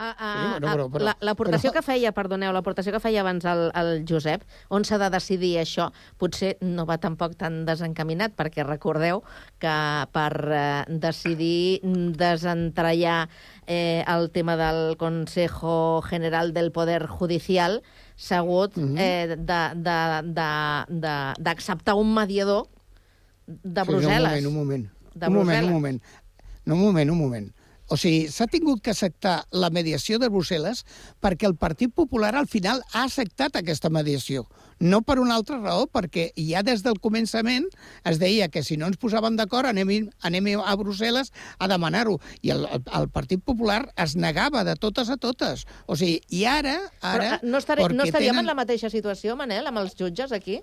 Ah, ah, Sí, ah, però- però- la- L'aportació però- que feia, perdoneu, l'aportació que feia abans el, el Josep, on s'ha de decidir això, potser no va tampoc tan desencaminat, perquè recordeu que per eh, decidir desentrallar eh, el tema del Consejo General del Poder Judicial s'ha hagut eh, de- de- d'acceptar un mediador de Sí, Brussel·les. un moment, De un moment. Brussel·les. Un moment, no, un moment, un moment. O sigui, s'ha tingut que acceptar la mediació de Brussel·les perquè el Partit Popular al final ha acceptat aquesta mediació. No per una altra raó, perquè ja des del començament es deia que si no ens posaven d'acord anem, anem a Brussel·les a demanar-ho. I el, el, Partit Popular es negava de totes a totes. O sigui, i ara... ara Però, eh, no, estaré, no estaríem tenen- en la mateixa situació, Manel, amb els jutges aquí?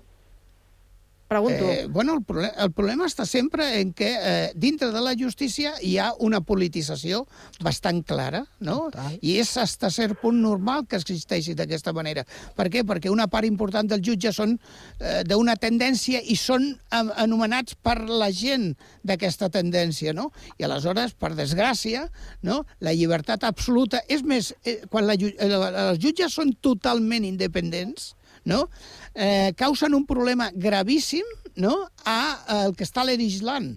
Pregunto. Eh, bueno, el, proble el problema està sempre en que eh, dintre de la justícia hi ha una politització bastant clara, no? I és fins a cert punt normal que existeixi d'aquesta manera. Per què? Perquè una part important dels jutges són eh, d'una tendència i són eh, anomenats per la gent d'aquesta tendència, no? I aleshores, per desgràcia, no? la llibertat absoluta... És més, eh, quan la, eh, els jutges són totalment independents, no? Eh, causen un problema gravíssim no? a, al que està legislant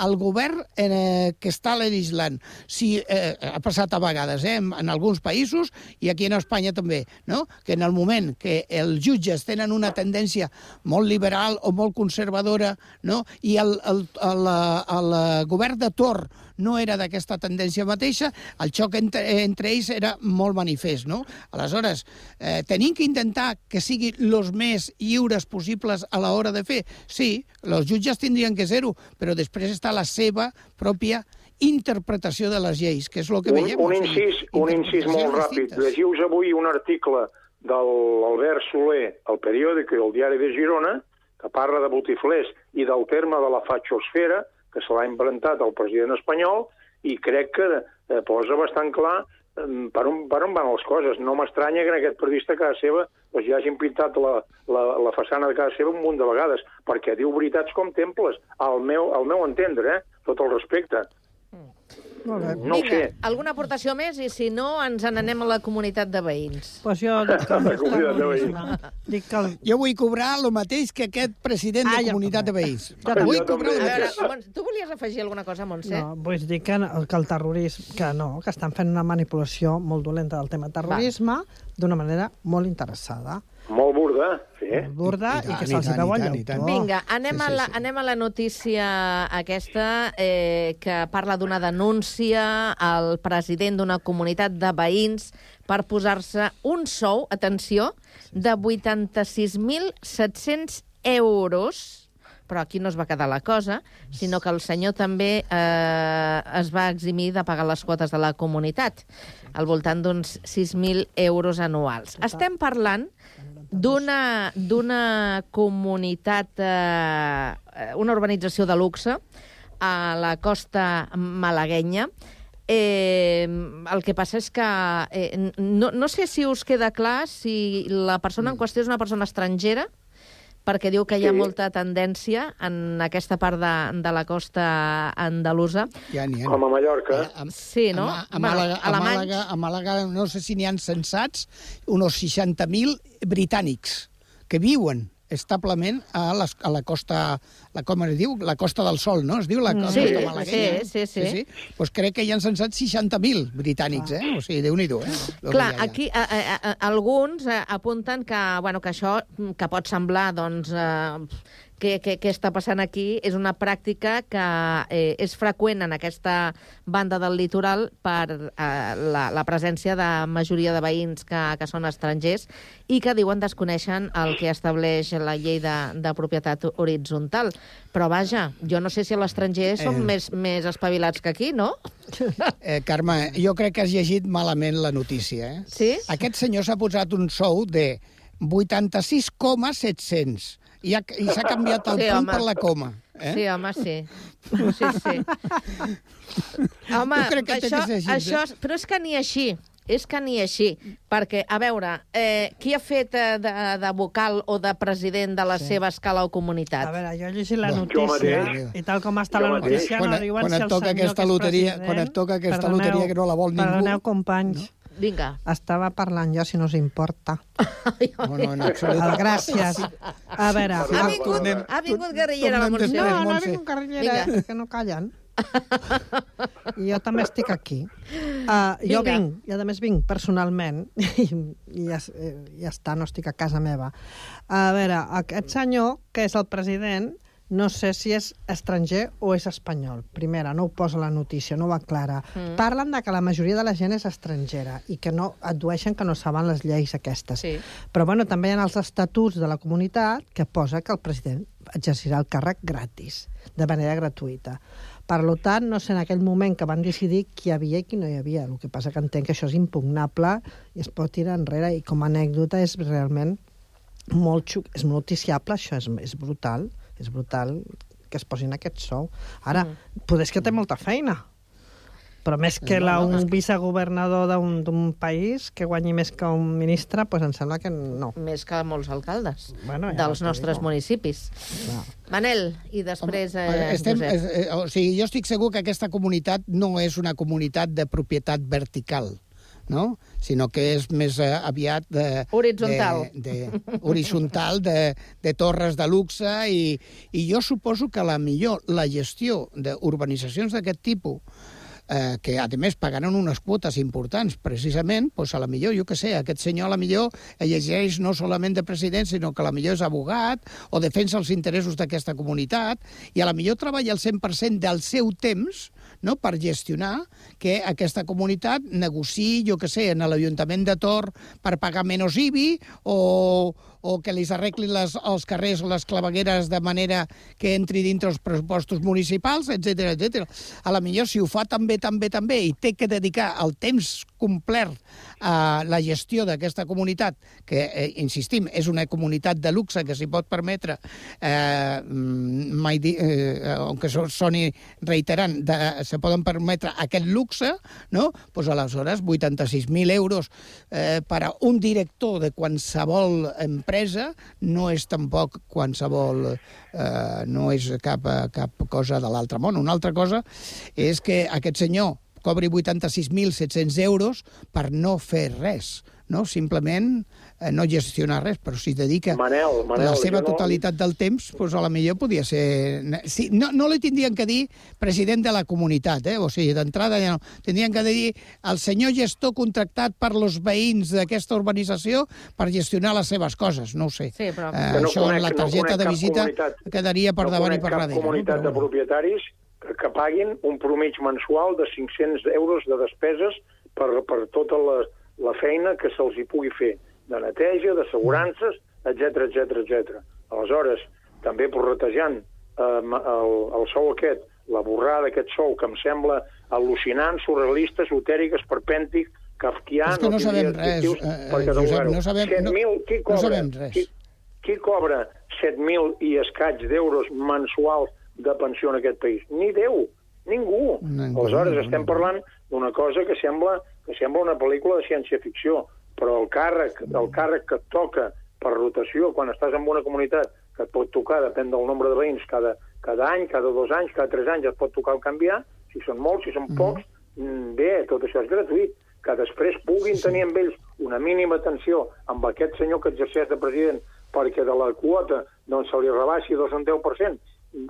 al govern eh, que està legislant. Si, eh, ha passat a vegades eh, en, en alguns països i aquí en Espanya també, no? que en el moment que els jutges tenen una tendència molt liberal o molt conservadora no? i el, el, el, el, el govern de Tor no era d'aquesta tendència mateixa, el xoc entre, entre ells era molt manifest. No? Aleshores, eh, tenim que intentar que siguin els més lliures possibles a l'hora de fer. Sí, els jutges tindrien que ser-ho, però després està la seva pròpia interpretació de les lleis, que és el que un, veiem. un incís, un incís molt ràpid. Llegius avui un article de l'Albert Soler al periòdic i al diari de Girona que parla de botiflers i del terme de la fatxosfera que se l'ha inventat el president espanyol i crec que eh, posa bastant clar per on, per on van les coses. No m'estranya que en aquest periodista a casa seva doncs, ja hagin pintat la, la, la façana de casa seva un munt de vegades, perquè diu veritats com temples, al meu, al meu entendre, eh? tot el respecte. Molt bé. No ho Vinga, sé. alguna aportació més? I si no, ens n'anem a la comunitat de veïns. Pues jo [LAUGHS] dic que La comunitat de veïns. [LAUGHS] Dic que el... Jo vull cobrar el mateix que aquest president Ah, de jo comunitat de veïns. també. Vull Jo cobrar el mateix. Mons- tu volies afegir alguna cosa, Montse? No, vull dir que, que el terrorisme, que no, que estan fent una manipulació molt dolenta del tema terrorisme d'una manera molt interessada. Molt burda, Molt burda i, tant, que i se'ls i el i llautó. Vinga, anem, Sí, a sí, la, sí. anem a la notícia aquesta eh, que parla d'una denúncia al president d'una comunitat de veïns per posar-se un sou, atenció, de 86.700 euros però aquí no es va quedar la cosa, sinó que el senyor també eh, es va eximir de pagar les quotes de la comunitat, al voltant d'uns 6.000 euros anuals. Estem parlant d'una comunitat, eh, una urbanització de luxe a la costa malaguenya. Eh, el que passa és que eh, no, no sé si us queda clar si la persona en qüestió és una persona estrangera, perquè diu que hi ha Sí. molta tendència en aquesta part de, de la costa andalusa. Ja n'hi ha. Com a Mallorca. Sí, no? A, a, Màlaga, a, Màlaga, a Màlaga no sé si n'hi han censats unos 60.000 britànics que viuen establement a, les, a la costa, la, com es diu? La Costa del Sol, no? Es diu la, Mm. la Sí, costa malaguenya. sí, sí, sí. sí, sí. Pues crec que hi han censat 60.000 britànics, eh? O sigui, Déu-n'hi-do, eh? Lo que Clar, ha aquí a, a, a, alguns eh, apunten que, bueno, que això que pot semblar doncs, eh, que, que, que està passant aquí és una pràctica que eh, és freqüent en aquesta banda del litoral per eh, la, la presència de majoria de veïns que, que són estrangers i que diuen desconeixen el que estableix la llei de, de propietat horitzontal. Però vaja, jo no sé si a l'estranger són Eh. més, més espavilats que aquí, no? Eh, Carme, jo crec que has llegit malament la notícia, eh? Sí? Aquest senyor s'ha posat un sou de 86,700 i, ha, i s'ha canviat el Sí, punt home. per la coma. Eh? Sí, home, sí. Sí, sí. Home, Jo crec que això, que ser així, això, eh? però és que ni així, és que ni així. Perquè, a veure, eh, qui ha fet eh, de, de vocal o de president de la sí. seva escala o comunitat? A veure, jo he llegit la Bueno, notícia mateix. i tal com està Jo la notícia Quan- no diuen quan si el toca senyor aquesta que és loteria- president... quan et toca aquesta Perdoneu- loteria que no la vol ningú. Perdoneu, companys. Vinga. Estava parlant jo, si no us importa. No, no, en absolut. Gràcies. A veure... Ha vingut, ha vingut guerrillera la tornem Montse. No, no ha vingut guerrillera, Vinga. eh, que no callen. I jo també estic aquí. Uh, jo Vinga. vinc, i a més vinc personalment, [LAUGHS] i, i ja, eh, ja està, no estic a casa meva. A veure, aquest senyor, que és el president, no sé si és estranger o és espanyol. Primera, no ho posa la notícia, no ho aclara. Mm. Parlen de que la majoria de la gent és estrangera i que no addueixen que no saben les lleis aquestes. Sí. Però bueno, també hi ha els estatuts de la comunitat que posa que el president exercirà el càrrec gratis, de manera gratuïta. Per tant, no sé en aquell moment que van decidir qui hi havia i qui no hi havia. El que passa que entenc que això és impugnable i es pot tirar enrere i com a anècdota és realment molt xuc, és noticiable, això és, és brutal, és brutal que es posin aquest sou. Ara, mm. poder és que té molta feina, però més que No, la, no, un vicegovernador d'un d'un país que guanyi més que un ministre, pues em sembla que no. Més que molts alcaldes Bueno, ja dels nostres digo. municipis. Clar. Manel, i després eh, Estem, Josep. és, eh, o sigui, jo estic segur que aquesta comunitat no és una comunitat de propietat vertical, no? sinó que és més eh, aviat de... Horitzontal. De, de, horitzontal, de, de torres de luxe, i, i jo suposo que la millor la gestió d'urbanitzacions d'aquest tipus eh, que a més pagaran unes quotes importants precisament, doncs a la millor, jo que sé, aquest senyor a la millor llegeix no solament de president, sinó que a la millor és abogat o defensa els interessos d'aquesta comunitat i a la millor treballa el 100% del seu temps no, per gestionar que aquesta comunitat negoci, jo que sé, en l'Ajuntament de Tor per pagar menys IBI o, o que li arreglin les, els carrers o les clavegueres de manera que entri dintre els pressupostos municipals, etc etc. A la millor, si ho fa també, també, també, i té que dedicar el temps complet a la gestió d'aquesta comunitat, que, eh, insistim, és una comunitat de luxe que s'hi pot permetre, eh, mm, mai di, eh, aunque so- soni reiterant, de, se poden permetre aquest luxe, no? pues aleshores 86.000 euros eh, per a un director de qualsevol empresa no és tampoc qualsevol... Eh, no és cap, cap cosa de l'altre món. Una altra cosa és que aquest senyor cobri 86.700 euros per no fer res, no? simplement eh, no gestionar res, però si dedica Manel, Manel, la seva jo no- totalitat del temps, doncs a la millor podia ser... Sí, no, no li tindrien que dir president de la comunitat, eh? o sigui, d'entrada ja no. Tindrien que dir el senyor gestor contractat per los veïns d'aquesta urbanització per gestionar les seves coses, no ho sé. Sí, però... Eh, no això conec- la no targeta conec de visita comunitat- quedaria per no davant i per darrere. comunitat de propietaris que, que paguin un promig mensual de 500 euros de despeses per, per tota la, la feina que se'ls hi pugui fer, de neteja, d'assegurances, etc etc etc. Aleshores, també porretejant eh, el, el sou aquest, la borrada d'aquest sou, que em sembla al·lucinant, surrealista, esotèric, esperpèntic, kafkià... És que no sabem res, eh, eh, Josep, no sabem- no- 7.000, qui no cobra? sabem res. Qui, qui cobra 7.000 i escaig d'euros mensuals de pensió en aquest país? Ni Déu, ningú. Ningú, Aleshores, ningú, estem parlant d'una cosa que sembla, que sembla una pel·lícula de ciència-ficció, però el càrrec, el càrrec que et toca per rotació quan estàs en una comunitat que et pot tocar, depèn del nombre de veïns, cada, cada any, cada dos anys, cada tres anys et pot tocar el canviar, si són molts, si són pocs, mm, bé, tot això és gratuït, que després puguin tenir amb ells una mínima atenció amb aquest senyor que exerceix de president perquè de la quota doncs, se li rebaixi dos en 10%,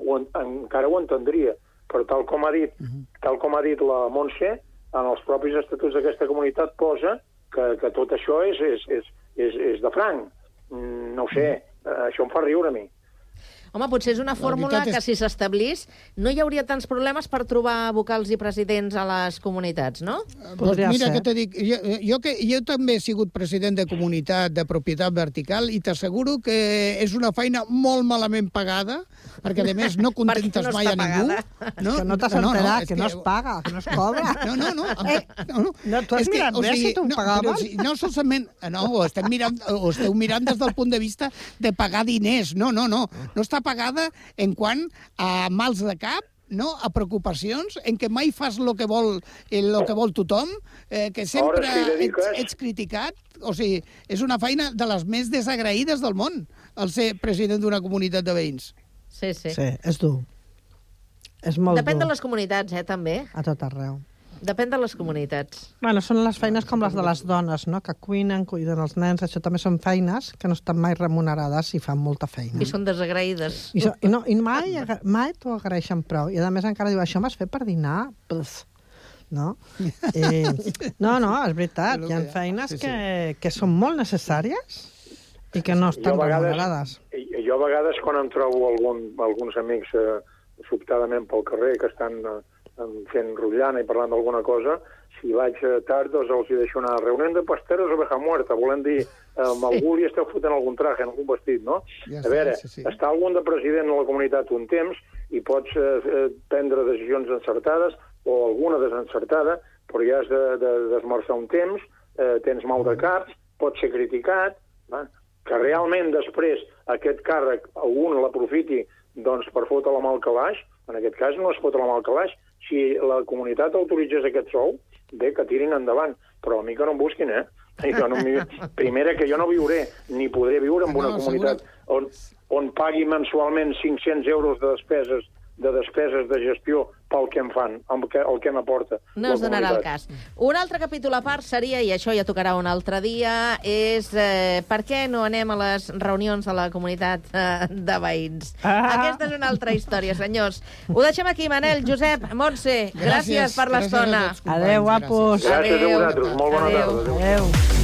ho, en, encara ho entendria. Però tal com ha dit, tal com ha dit la Montse, en els propis estatuts d'aquesta comunitat posa que, que tot això és, és, és, és, és de franc. Mm, no sé, eh, això em fa riure a mi. Home, potser és una fórmula és- que si s'establís no hi hauria tants problemes per trobar vocals i presidents a les comunitats, no? Pues mira que te dic, jo, jo, que, jo també he sigut president de comunitat de propietat vertical i t'asseguro que és una feina molt malament pagada, perquè a més no [LAUGHS] contentes no mai a ningú. pagada. Que no t'has enterat, que no es paga, que no es cobra. [LAUGHS] No, no, no. Eh, no, no. no, tu has És mirat o bé si t'ho no, pagaven? però si- No solament... No, ho, estem mirant, ho esteu mirant des del punt de vista de pagar diners. No, no, no. No està pagada en quant a mals de cap, no? a preocupacions, en què mai fas el que vol, el que vol tothom, eh, que sempre si ets, dediques- ets criticat. O sigui, és una feina de les més desagraïdes del món, el ser president d'una comunitat de veïns. Sí, sí. Sí, és dur. És molt Depèn dur. de les comunitats, eh, també. A tot arreu. Depèn de les comunitats. Bueno, són les feines com les de les dones, no? que cuinen, cuiden els nens, això també són feines que no estan mai remunerades i fan molta feina. I són desagraïdes. I, so, i, no, i mai, mai t'ho agraeixen prou. I a més encara diu, això m'has fet per dinar? Pff. No? I, [LAUGHS] no, no, és veritat. Hi ha feines que, que són molt necessàries i que no estan Jo vegades- remunerades. I- Jo a vegades quan em trobo algun, alguns amics eh, sobtadament pel carrer que estan eh, fent rotllana i parlant d'alguna cosa, si vaig tard, doncs els hi deixo anar. Reunión de pasteros oveja muerta, volem dir, eh, amb algú li esteu fotent algun traje, en algun vestit, no? Ja a veure, sí, sí. està algun de president de la comunitat un temps i pots eh, eh, prendre decisions encertades o alguna desencertada, però ja has de, de, d'esmerçar un temps, eh, tens mal de caps, pots ser criticat, va? que realment després aquest càrrec algun l'aprofiti doncs, per fotre la mà al calaix, en aquest cas no es fotre la mà al calaix, si la comunitat autoritzés aquest sou, bé, que tirin endavant, però a mi que no em busquin, eh? I [LAUGHS] Jo no Primera, que jo no viuré, ni podré viure en una No, comunitat on, on pagui mensualment 500 euros de despeses de despeses de gestió pel que em fan, el que, el que m'aporta. No es donarà el cas. Un altre capítol a part seria, i això ja tocarà un altre dia, és eh, per què no anem a les reunions de la comunitat eh, de veïns. Ah. Aquesta és una altra història, senyors. Ho deixem aquí, Manel, Josep, Montse, gràcies, Gràcies, per l'estona. Adéu, guapos. Gràcies a vosaltres, molt bona Adéu. tarda. Adéu. Adéu.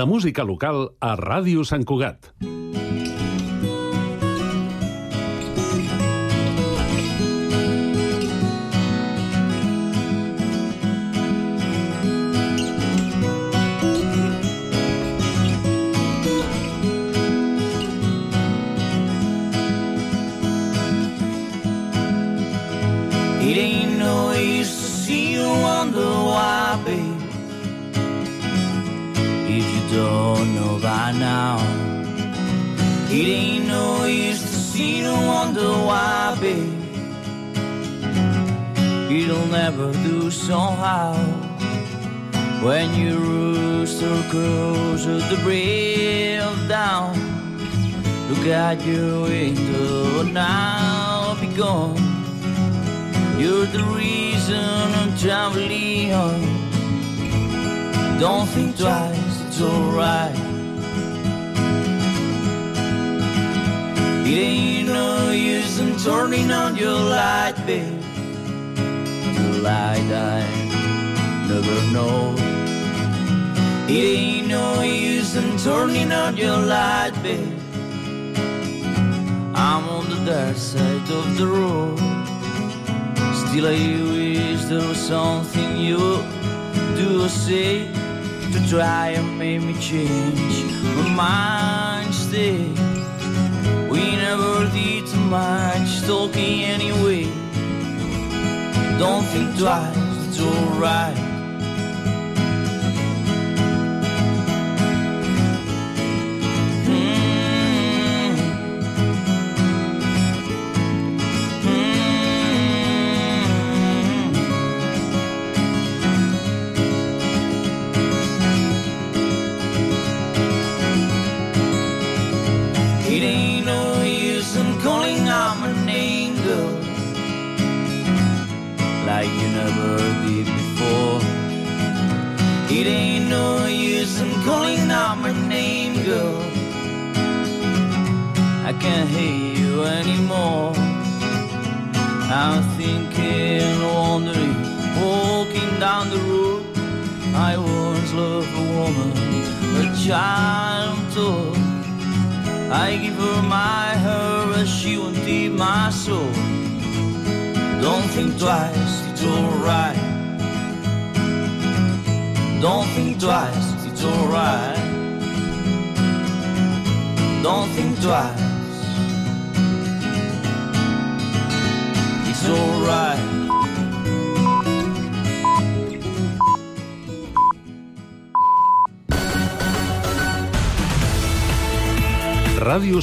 La música local a Ràdio Sant Cugat. It never do somehow when your rooster crows at the break of dawn. Look out your window now, be gone. You're the reason I'm traveling on. Don't think twice, it's alright. It ain't no use in turning on your light, babe. I never know. It ain't no use in turning on your light, babe. I'm on the dark side of the road. Still I wish there was something you do or say To try and make me change my mind stay We never did too much talking anyway Don't think twice, it's alright. I can't hear you anymore. I'm thinking, wondering, walking down the road. I once loved a woman, a child too. I give her my her as she wanted my soul. Don't think twice, it's alright. Don't think twice, it's alright. Don't think twice. Alright. Ràdio